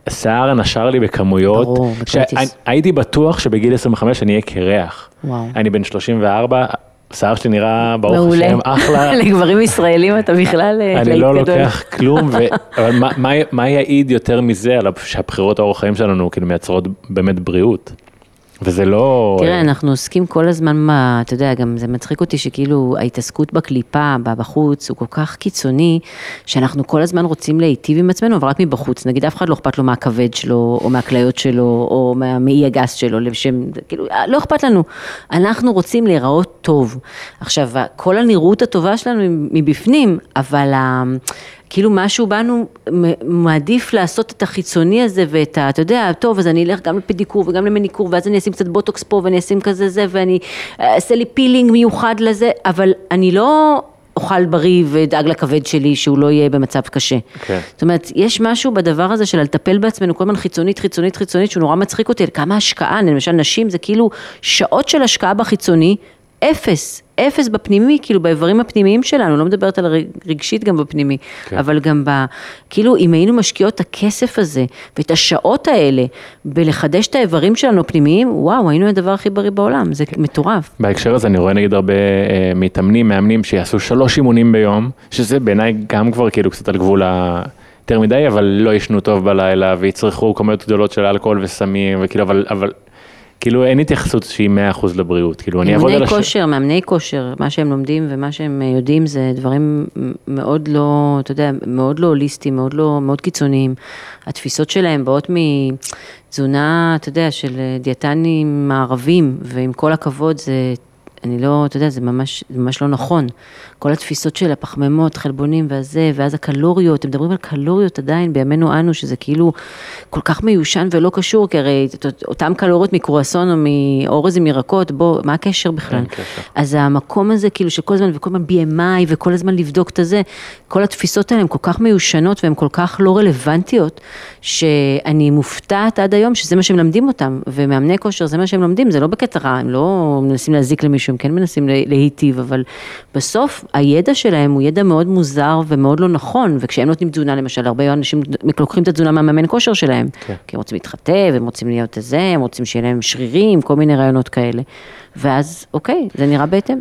השיער נשר לי בכמויות, ברור. שהייתי בטוח שבגיל 25 אני אהיה קרח. וואו. אני בן 34, השיער שלי נראה, ברוך. השם, אחלה. לגברים ישראלים אתה בכלל אה, אני לא. לוקח כלום. אבל מה, יעיד יותר מזה על שהבחירות האורח חיים שלנו כאילו מייצרות באמת בריאות? וזה לא... תראה, אנחנו עוסקים כל הזמן, מה, אתה יודע, גם זה מצחיק אותי שכאילו ההתעסקות בקליפה, בחוץ, הוא כל כך קיצוני, שאנחנו כל הזמן רוצים להיטיב עם עצמנו, אבל רק מבחוץ. נגיד, אף אחד לא אכפת לו מהכבד שלו, או מהכליות שלו, או מהמעי הגס שלו, לשם, כאילו, לא אכפת לנו. אנחנו רוצים להיראות טוב. עכשיו, כל הנראות הטובה שלנו מבפנים, אבל. כאילו משהו בנו מעדיף לעשות את החיצוני הזה ואת ה... אתה יודע, טוב, אז אני אלך גם לפדיקור וגם למניקור, ואז אני אשים קצת בוטוקס פה ואני אשים כזה זה, ואני אה, אעשה לי פילינג מיוחד לזה, אבל אני לא אוכל בריא ואדאג לכבד שלי שהוא לא יהיה במצב קשה. כן. זאת אומרת, יש משהו בדבר הזה של לטפל בעצמנו כל הזמן חיצונית, חיצונית, חיצונית, שהוא נורא מצחיק אותי, כמה השקעה, למשל נשים זה כאילו שעות של השקעה בחיצוני, אפס, אפס בפנימי, כאילו באיברים הפנימיים שלנו, לא מדברת על הרגשית גם בפנימי, כן. כן. אבל גם ב... כאילו, אם היינו משקיעות את הכסף הזה ואת השעות האלה בלחדש את האיברים שלנו הפנימיים, וואו, היינו הדבר הכי בריא בעולם, זה מטורף. בהקשר הזה אני רואה נגיד הרבה אה, מתאמנים, מאמנים שיעשו שלוש אימונים ביום, שזה בעיניי גם כבר כאילו קצת על גבול ה... יותר מדי, אבל לא ישנו טוב בלילה ויצרכו כמויות גדולות של אלכוהול וסמים, וכאילו, אבל, אבל כאילו אין התייחסות שהיא 100% לבריאות, כאילו אני אעבוד על מאמני הש... כושר, מאמני כושר, מה שהם לומדים ומה שהם יודעים זה דברים מאוד לא, אתה יודע, מאוד לא הוליסטיים, מאוד לא, מאוד קיצוניים. התפיסות שלהם באות מתזונה, אתה יודע, של דיאטנים מערבים, ועם כל הכבוד זה, אני לא, אתה יודע, זה ממש, ממש לא נכון. כל התפיסות של הפחמימות, חלבונים והזה, ואז הקלוריות, הם מדברים על קלוריות עדיין בימינו אנו, שזה כאילו כל כך מיושן ולא קשור, כי הרי אותם קלוריות מקרואסון או מאורז עם ירקות, בוא, מה הקשר בכלל? אז המקום הזה, כאילו שכל הזמן, וכל הזמן BMI, וכל הזמן לבדוק את הזה, כל התפיסות האלה הן כל כך מיושנות והן כל כך לא רלוונטיות, שאני מופתעת עד היום שזה מה שהם מלמדים אותם, ומאמני כושר זה מה שהם לומדים, זה לא בקטע רע, הם לא מנסים להזיק למישהו, הם כן מנסים לה- להיטיב, אבל בסוף הידע שלהם הוא ידע מאוד מוזר ומאוד לא נכון, וכשהם נותנים תזונה, למשל, הרבה אנשים לוקחים את התזונה מהמאמן כושר שלהם, כן. כי הם רוצים להתחתב, הם רוצים להיות זה, הם רוצים שיהיה להם שרירים, כל מיני רעיונות כאלה, ואז אוקיי, זה נראה בהתאם.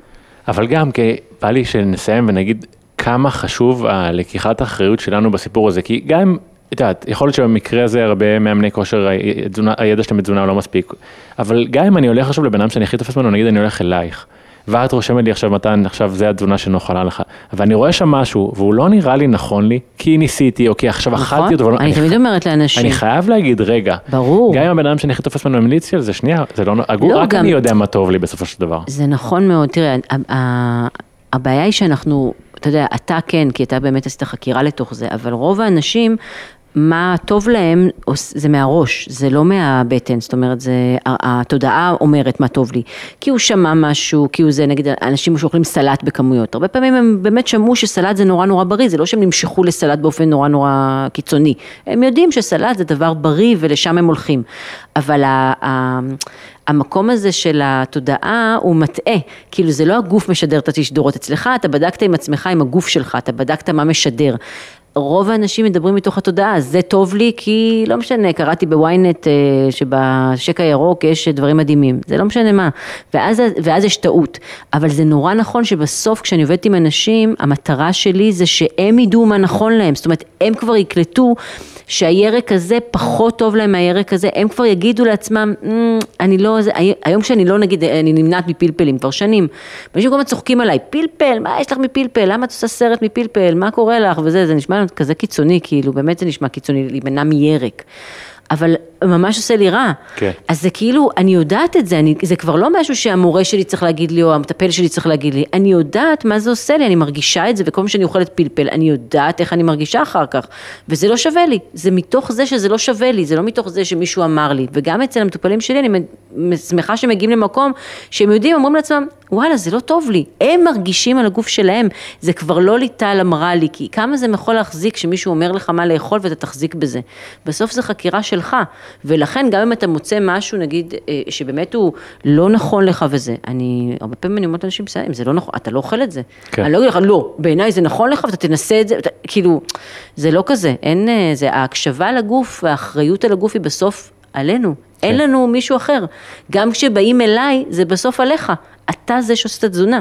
אבל גם, כי בא לי שנסיים ונגיד כמה חשוב הלקיחת האחריות שלנו בסיפור הזה, כי גם, אם, את יודעת, יכול להיות שבמקרה הזה הרבה מאמני כושר, הידע שלהם בתזונה לא מספיק, אבל גם אם אני הולך עכשיו לבן אדם שאני הכי תופס ממנו, נגיד אני הולך אלייך, ואת רושמת לי עכשיו מתן, עכשיו זה התזונה שנוחה לך, ואני רואה שם משהו, והוא לא נראה לי נכון לי, כי ניסיתי, או כי עכשיו אכלתי אותו, נכון? אני תמיד אומרת לאנשים, אני חייב להגיד, רגע, ברור. גם אם הבן אדם שאני הכי תופס ממנו המליץ לי על זה, שנייה, זה לא, לא, רק גם- אני יודע מה טוב לי בסופו של דבר. זה נכון מאוד, תראה, הבעיה היא שאנחנו, אתה יודע, אתה כן, כי אתה באמת עשית חקירה לתוך זה, אבל רוב האנשים, מה טוב להם זה מהראש, זה לא מהבטן, זאת אומרת, זה, התודעה אומרת מה טוב לי. כי הוא שמע משהו, כי הוא זה, נגיד, אנשים שאוכלים סלט בכמויות. הרבה פעמים הם באמת שמעו שסלט זה נורא נורא בריא, זה לא שהם נמשכו לסלט באופן נורא נורא קיצוני. הם יודעים שסלט זה דבר בריא ולשם הם הולכים. אבל ה- ה- המקום הזה של התודעה הוא מטעה, כאילו זה לא הגוף משדר את התשדורות אצלך, אתה בדקת עם עצמך, עם הגוף שלך, אתה בדקת מה משדר. רוב האנשים מדברים מתוך התודעה, זה טוב לי כי לא משנה, קראתי בוויינט אה, שבשקע הירוק יש דברים מדהימים, זה לא משנה מה, ואז, ואז יש טעות, אבל זה נורא נכון שבסוף כשאני עובדת עם אנשים, המטרה שלי זה שהם ידעו מה נכון להם, זאת אומרת, הם כבר יקלטו שהירק הזה פחות טוב להם מהירק הזה, הם כבר יגידו לעצמם, "אמ, אני לא, זה, היום כשאני לא נגיד, אני נמנעת מפלפלים כבר שנים, אנשים כל הזמן צוחקים עליי, פלפל, מה יש לך מפלפל, למה את עושה סרט מפלפל, מה קורה לך? וזה, זה נשמע כזה קיצוני, כאילו, באמת זה נשמע קיצוני, להימנע מירק. אבל ממש עושה לי רע. כן. אז זה כאילו, אני יודעת את זה, אני, זה כבר לא משהו שהמורה שלי צריך להגיד לי, או המטפל שלי צריך להגיד לי, אני יודעת מה זה עושה לי, אני מרגישה את זה, וכל פעם שאני אוכלת פלפל, אני יודעת איך אני מרגישה אחר כך, וזה לא שווה לי, זה מתוך זה שזה לא שווה לי, זה לא מתוך זה שמישהו אמר לי, וגם אצל המטופלים שלי אני שמחה שהם מגיעים למקום שהם יודעים, אומרים לעצמם, וואלה, זה לא טוב לי. הם מרגישים על הגוף שלהם, זה כבר לא ליטל אמרה לי, כי כמה זה יכול להחזיק שמישהו אומר לך מה לאכול ואתה תחזיק בזה. בסוף זו חקירה שלך, ולכן גם אם אתה מוצא משהו, נגיד, אה, שבאמת הוא לא נכון לך וזה, אני, הרבה פעמים אני אומרת לאנשים, בסדר, אם זה לא נכון, אתה לא אוכל את זה. כן. אני לא אגיד לך, לא, בעיניי זה נכון לך ואתה תנסה את זה, אתה, כאילו, זה לא כזה, אין, אה, זה, ההקשבה לגוף והאחריות על הגוף היא בסוף עלינו. כן. אין לנו מישהו אחר. גם כשבאים אליי, זה בסוף עליך. אתה זה שעושה את התזונה.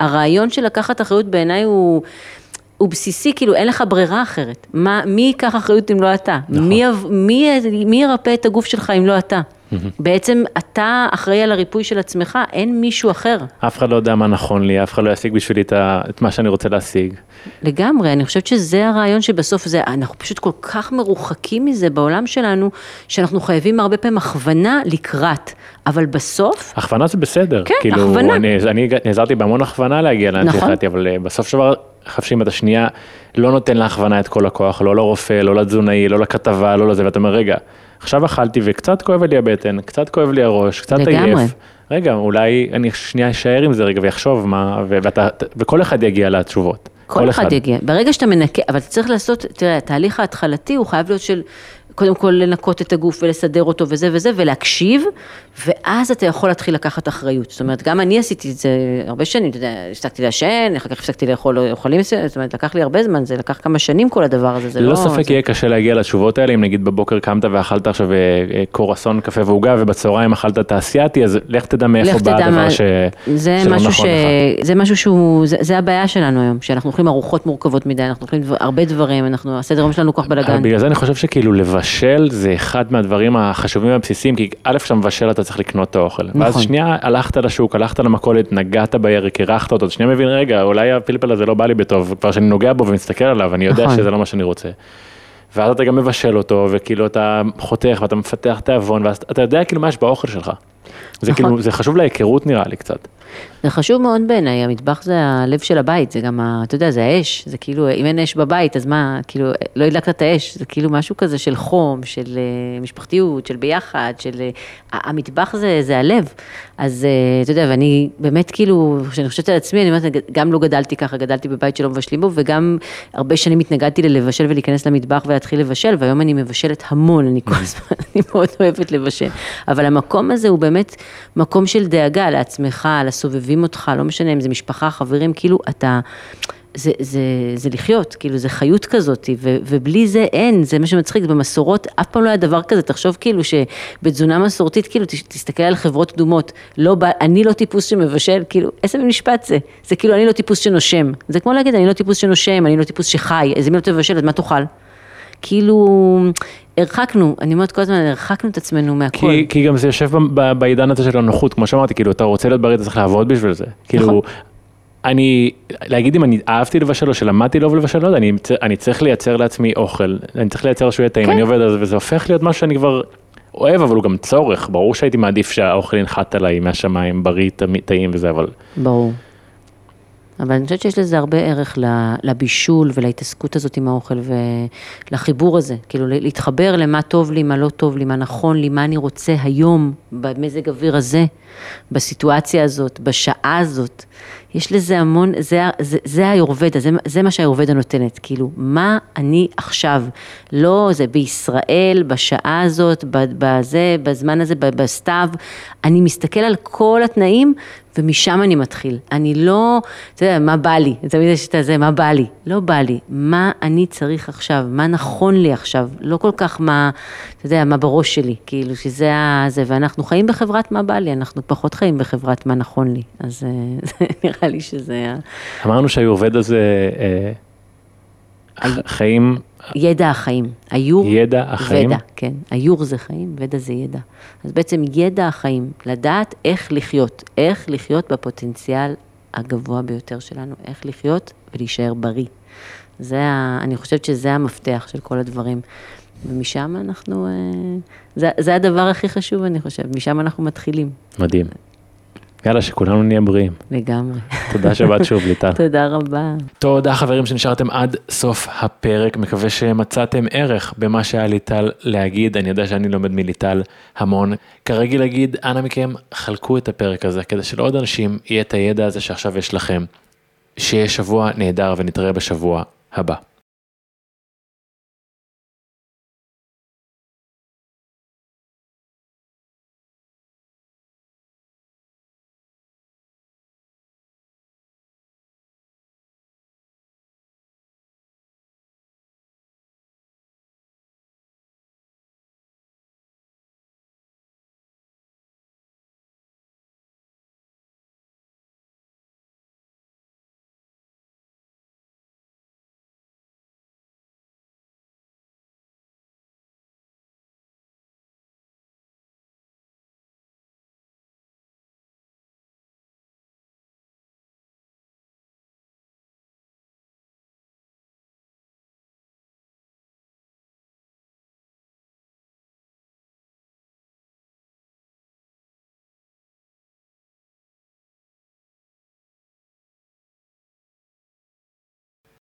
הרעיון של לקחת אחריות בעיניי הוא, הוא בסיסי, כאילו אין לך ברירה אחרת. מה, מי ייקח אחריות אם לא אתה? נכון. מי, מי, מי ירפא את הגוף שלך אם לא אתה? בעצם אתה אחראי על הריפוי של עצמך, אין מישהו אחר. אף אחד לא יודע מה נכון לי, אף אחד לא ישיג בשבילי את, ה- את מה שאני רוצה להשיג. לגמרי, אני חושבת שזה הרעיון שבסוף זה, אנחנו פשוט כל כך מרוחקים מזה בעולם שלנו, שאנחנו חייבים הרבה פעמים הכוונה לקראת, אבל בסוף, הכוונה זה בסדר. כן, כאילו, הכוונה. אני, אני נעזרתי בהמון הכוונה להגיע לאן נכון. שהחלטתי, אבל אה, בסוף של דבר, חושב שאם אתה שנייה לא נותן להכוונה את כל הכוח, לא לרופא, לא לתזונאי, לא לכתבה, לא לזה, ואתה אומר, רגע, עכשיו אכלתי וקצת כואב לי הבטן, קצת כואב לי הראש, קצת לגמרי. עייף. רגע, אולי אני שנייה אשאר עם זה רגע ויחשוב מה, ואתה, וכל אחד יגיע לתשובות. כל אחד יגיע. ברגע שאתה מנקה, אבל אתה צריך לעשות, תראה, התהליך ההתחלתי הוא חייב להיות של, קודם כל לנקות את הגוף ולסדר אותו וזה וזה, ולהקשיב, ואז אתה יכול להתחיל לקחת אחריות. זאת אומרת, גם אני עשיתי את זה הרבה שנים, אתה יודע, הפסקתי לעשן, אחר כך הפסקתי לאכול אוכלים זאת אומרת, לקח לי הרבה זמן, זה לקח כמה שנים כל הדבר הזה, זה לא... ללא ספק זה- יהיה קשה להגיע לתשובות האלה, אם נגיד בבוקר קמת ואכלת עכשיו אה, אה, קורסון, קפה ועוגה, ובצהריים אכלת את האסייתי, אז לך תדע מאיפה בא הדבר מה, ש... זה שלא משהו נכון ש... לך. זה משהו שהוא, זה, זה הבעיה שלנו היום, שאנחנו אוכלים ארוחות מורכבות מדי, אנחנו אוכלים דבר, הרבה דברים, אנחנו, הסדר יום שלנו כל כך בלאגן. בגלל זה אני חושב שכאילו לבשל זה אחד מהדברים החשובים והבסיסיים, כי א', כשאתה מבשל אתה צריך לקנות את האוכל. ואז נכון. שנייה הלכת לשוק, הלכת למכולת, נגעת בירק, אירחת אותו, שנייה מבין, רגע, אולי הפלפל הזה לא בא לי בטוב, כבר שאני נוגע בו ומסתכל עליו, אני יודע נכון. שזה לא מה שאני רוצה. ואז אתה גם מבשל אותו, וכאילו אתה חותך ואתה מפתח תיאבון, ואז אתה יודע כאילו מה יש באוכל שלך. זה נכון. כאילו, זה חשוב להיכרות נראה לי קצת. זה חשוב מאוד בעיניי, המטבח זה הלב של הבית, זה גם, ה, אתה יודע, זה האש, זה כאילו, אם אין אש בבית, אז מה, כאילו, לא הדלקת את האש, זה כאילו משהו כזה של חום, של אה, משפחתיות, של ביחד, של... אה, המטבח זה, זה הלב. אז אה, אתה יודע, ואני באמת כאילו, כשאני חושבת על עצמי, אני אומרת, גם לא גדלתי ככה, גדלתי בבית שלא מבשלים בו, וגם הרבה שנים התנגדתי ללבשל ולהיכנס למטבח ולהתחיל לבשל, והיום אני מבשלת המון, אני כל הזמן, אני מאוד אוהבת לבשל. אבל המקום הזה הוא באמת מקום של דאגה לעצמך, לסובבים אותך, לא משנה אם זה משפחה, חברים, כאילו אתה... זה, זה, זה לחיות, כאילו זה חיות כזאת, ו, ובלי זה אין, זה מה שמצחיק, במסורות אף פעם לא היה דבר כזה, תחשוב כאילו שבתזונה מסורתית, כאילו תסתכל על חברות קדומות, לא, בא- אני לא טיפוס שמבשל, כאילו, איזה מין משפט זה? זה כאילו אני לא טיפוס שנושם, זה כמו להגיד אני לא טיפוס שנושם, אני לא טיפוס שחי, אז אם לא תבשל, אז מה תאכל? כאילו, הרחקנו, אני אומרת כל הזמן, הרחקנו את עצמנו מהכל. כי, כי גם זה יושב ב- ב- בעידן הזה של הנוחות, כמו שאמרתי, כאילו, אתה רוצה להיות בריא, אתה צריך לעבוד בשביל זה. כאילו, נכון. אני, להגיד אם אני אהבתי לבשל או שלמדתי לא לבשל, לא יודע, אני, אני צריך לייצר לעצמי אוכל, אני צריך לייצר שהוא יהיה טעים, כן. אני עובד על זה, וזה הופך להיות משהו שאני כבר אוהב, אבל הוא גם צורך, ברור שהייתי מעדיף שהאוכל ינחת עליי מהשמיים, בריא, טעים וזה, אבל ברור. אבל אני חושבת שיש לזה הרבה ערך לבישול ולהתעסקות הזאת עם האוכל ולחיבור הזה, כאילו להתחבר למה טוב לי, מה לא טוב לי, מה נכון לי, מה אני רוצה היום, במזג אוויר הזה, בסיטואציה הזאת, בשעה הזאת. יש לזה המון, זה, זה, זה האיורבדה, זה, זה מה שהאיורבדה נותנת, כאילו, מה אני עכשיו, לא, זה בישראל, בשעה הזאת, בזה, בזמן הזה, בסתיו, אני מסתכל על כל התנאים ומשם אני מתחיל. אני לא, אתה יודע, מה בא לי, תמיד יש את הזה, מה בא לי, לא בא לי, מה אני צריך עכשיו, מה נכון לי עכשיו, לא כל כך מה, אתה יודע, מה בראש שלי, כאילו שזה ה... זה, ואנחנו חיים בחברת מה בא לי, אנחנו פחות חיים בחברת מה נכון לי, אז אה, זה נראה לי שזה ה- אמרנו שהיורבד הזה, אה, חיים, ידע החיים, היור, ידע החיים? ודה, כן, היור זה חיים, ודה זה ידע. אז בעצם ידע החיים, לדעת איך לחיות, איך לחיות בפוטנציאל הגבוה ביותר שלנו, איך לחיות ולהישאר בריא. זה, ה, אני חושבת שזה המפתח של כל הדברים. ומשם אנחנו, אה, זה, זה הדבר הכי חשוב, אני חושבת, משם אנחנו מתחילים, מדהים. יאללה, שכולנו נהיה בריאים. לגמרי. תודה שבאת שוב ליטל. תודה רבה. תודה חברים שנשארתם עד סוף הפרק, מקווה שמצאתם ערך במה שהיה ליטל להגיד, אני יודע שאני לומד מליטל המון. כרגיל להגיד, אנא מכם, חלקו את הפרק הזה, כדי שלעוד אנשים יהיה את הידע הזה שעכשיו יש לכם. שיהיה שבוע נהדר ונתראה בשבוע הבא.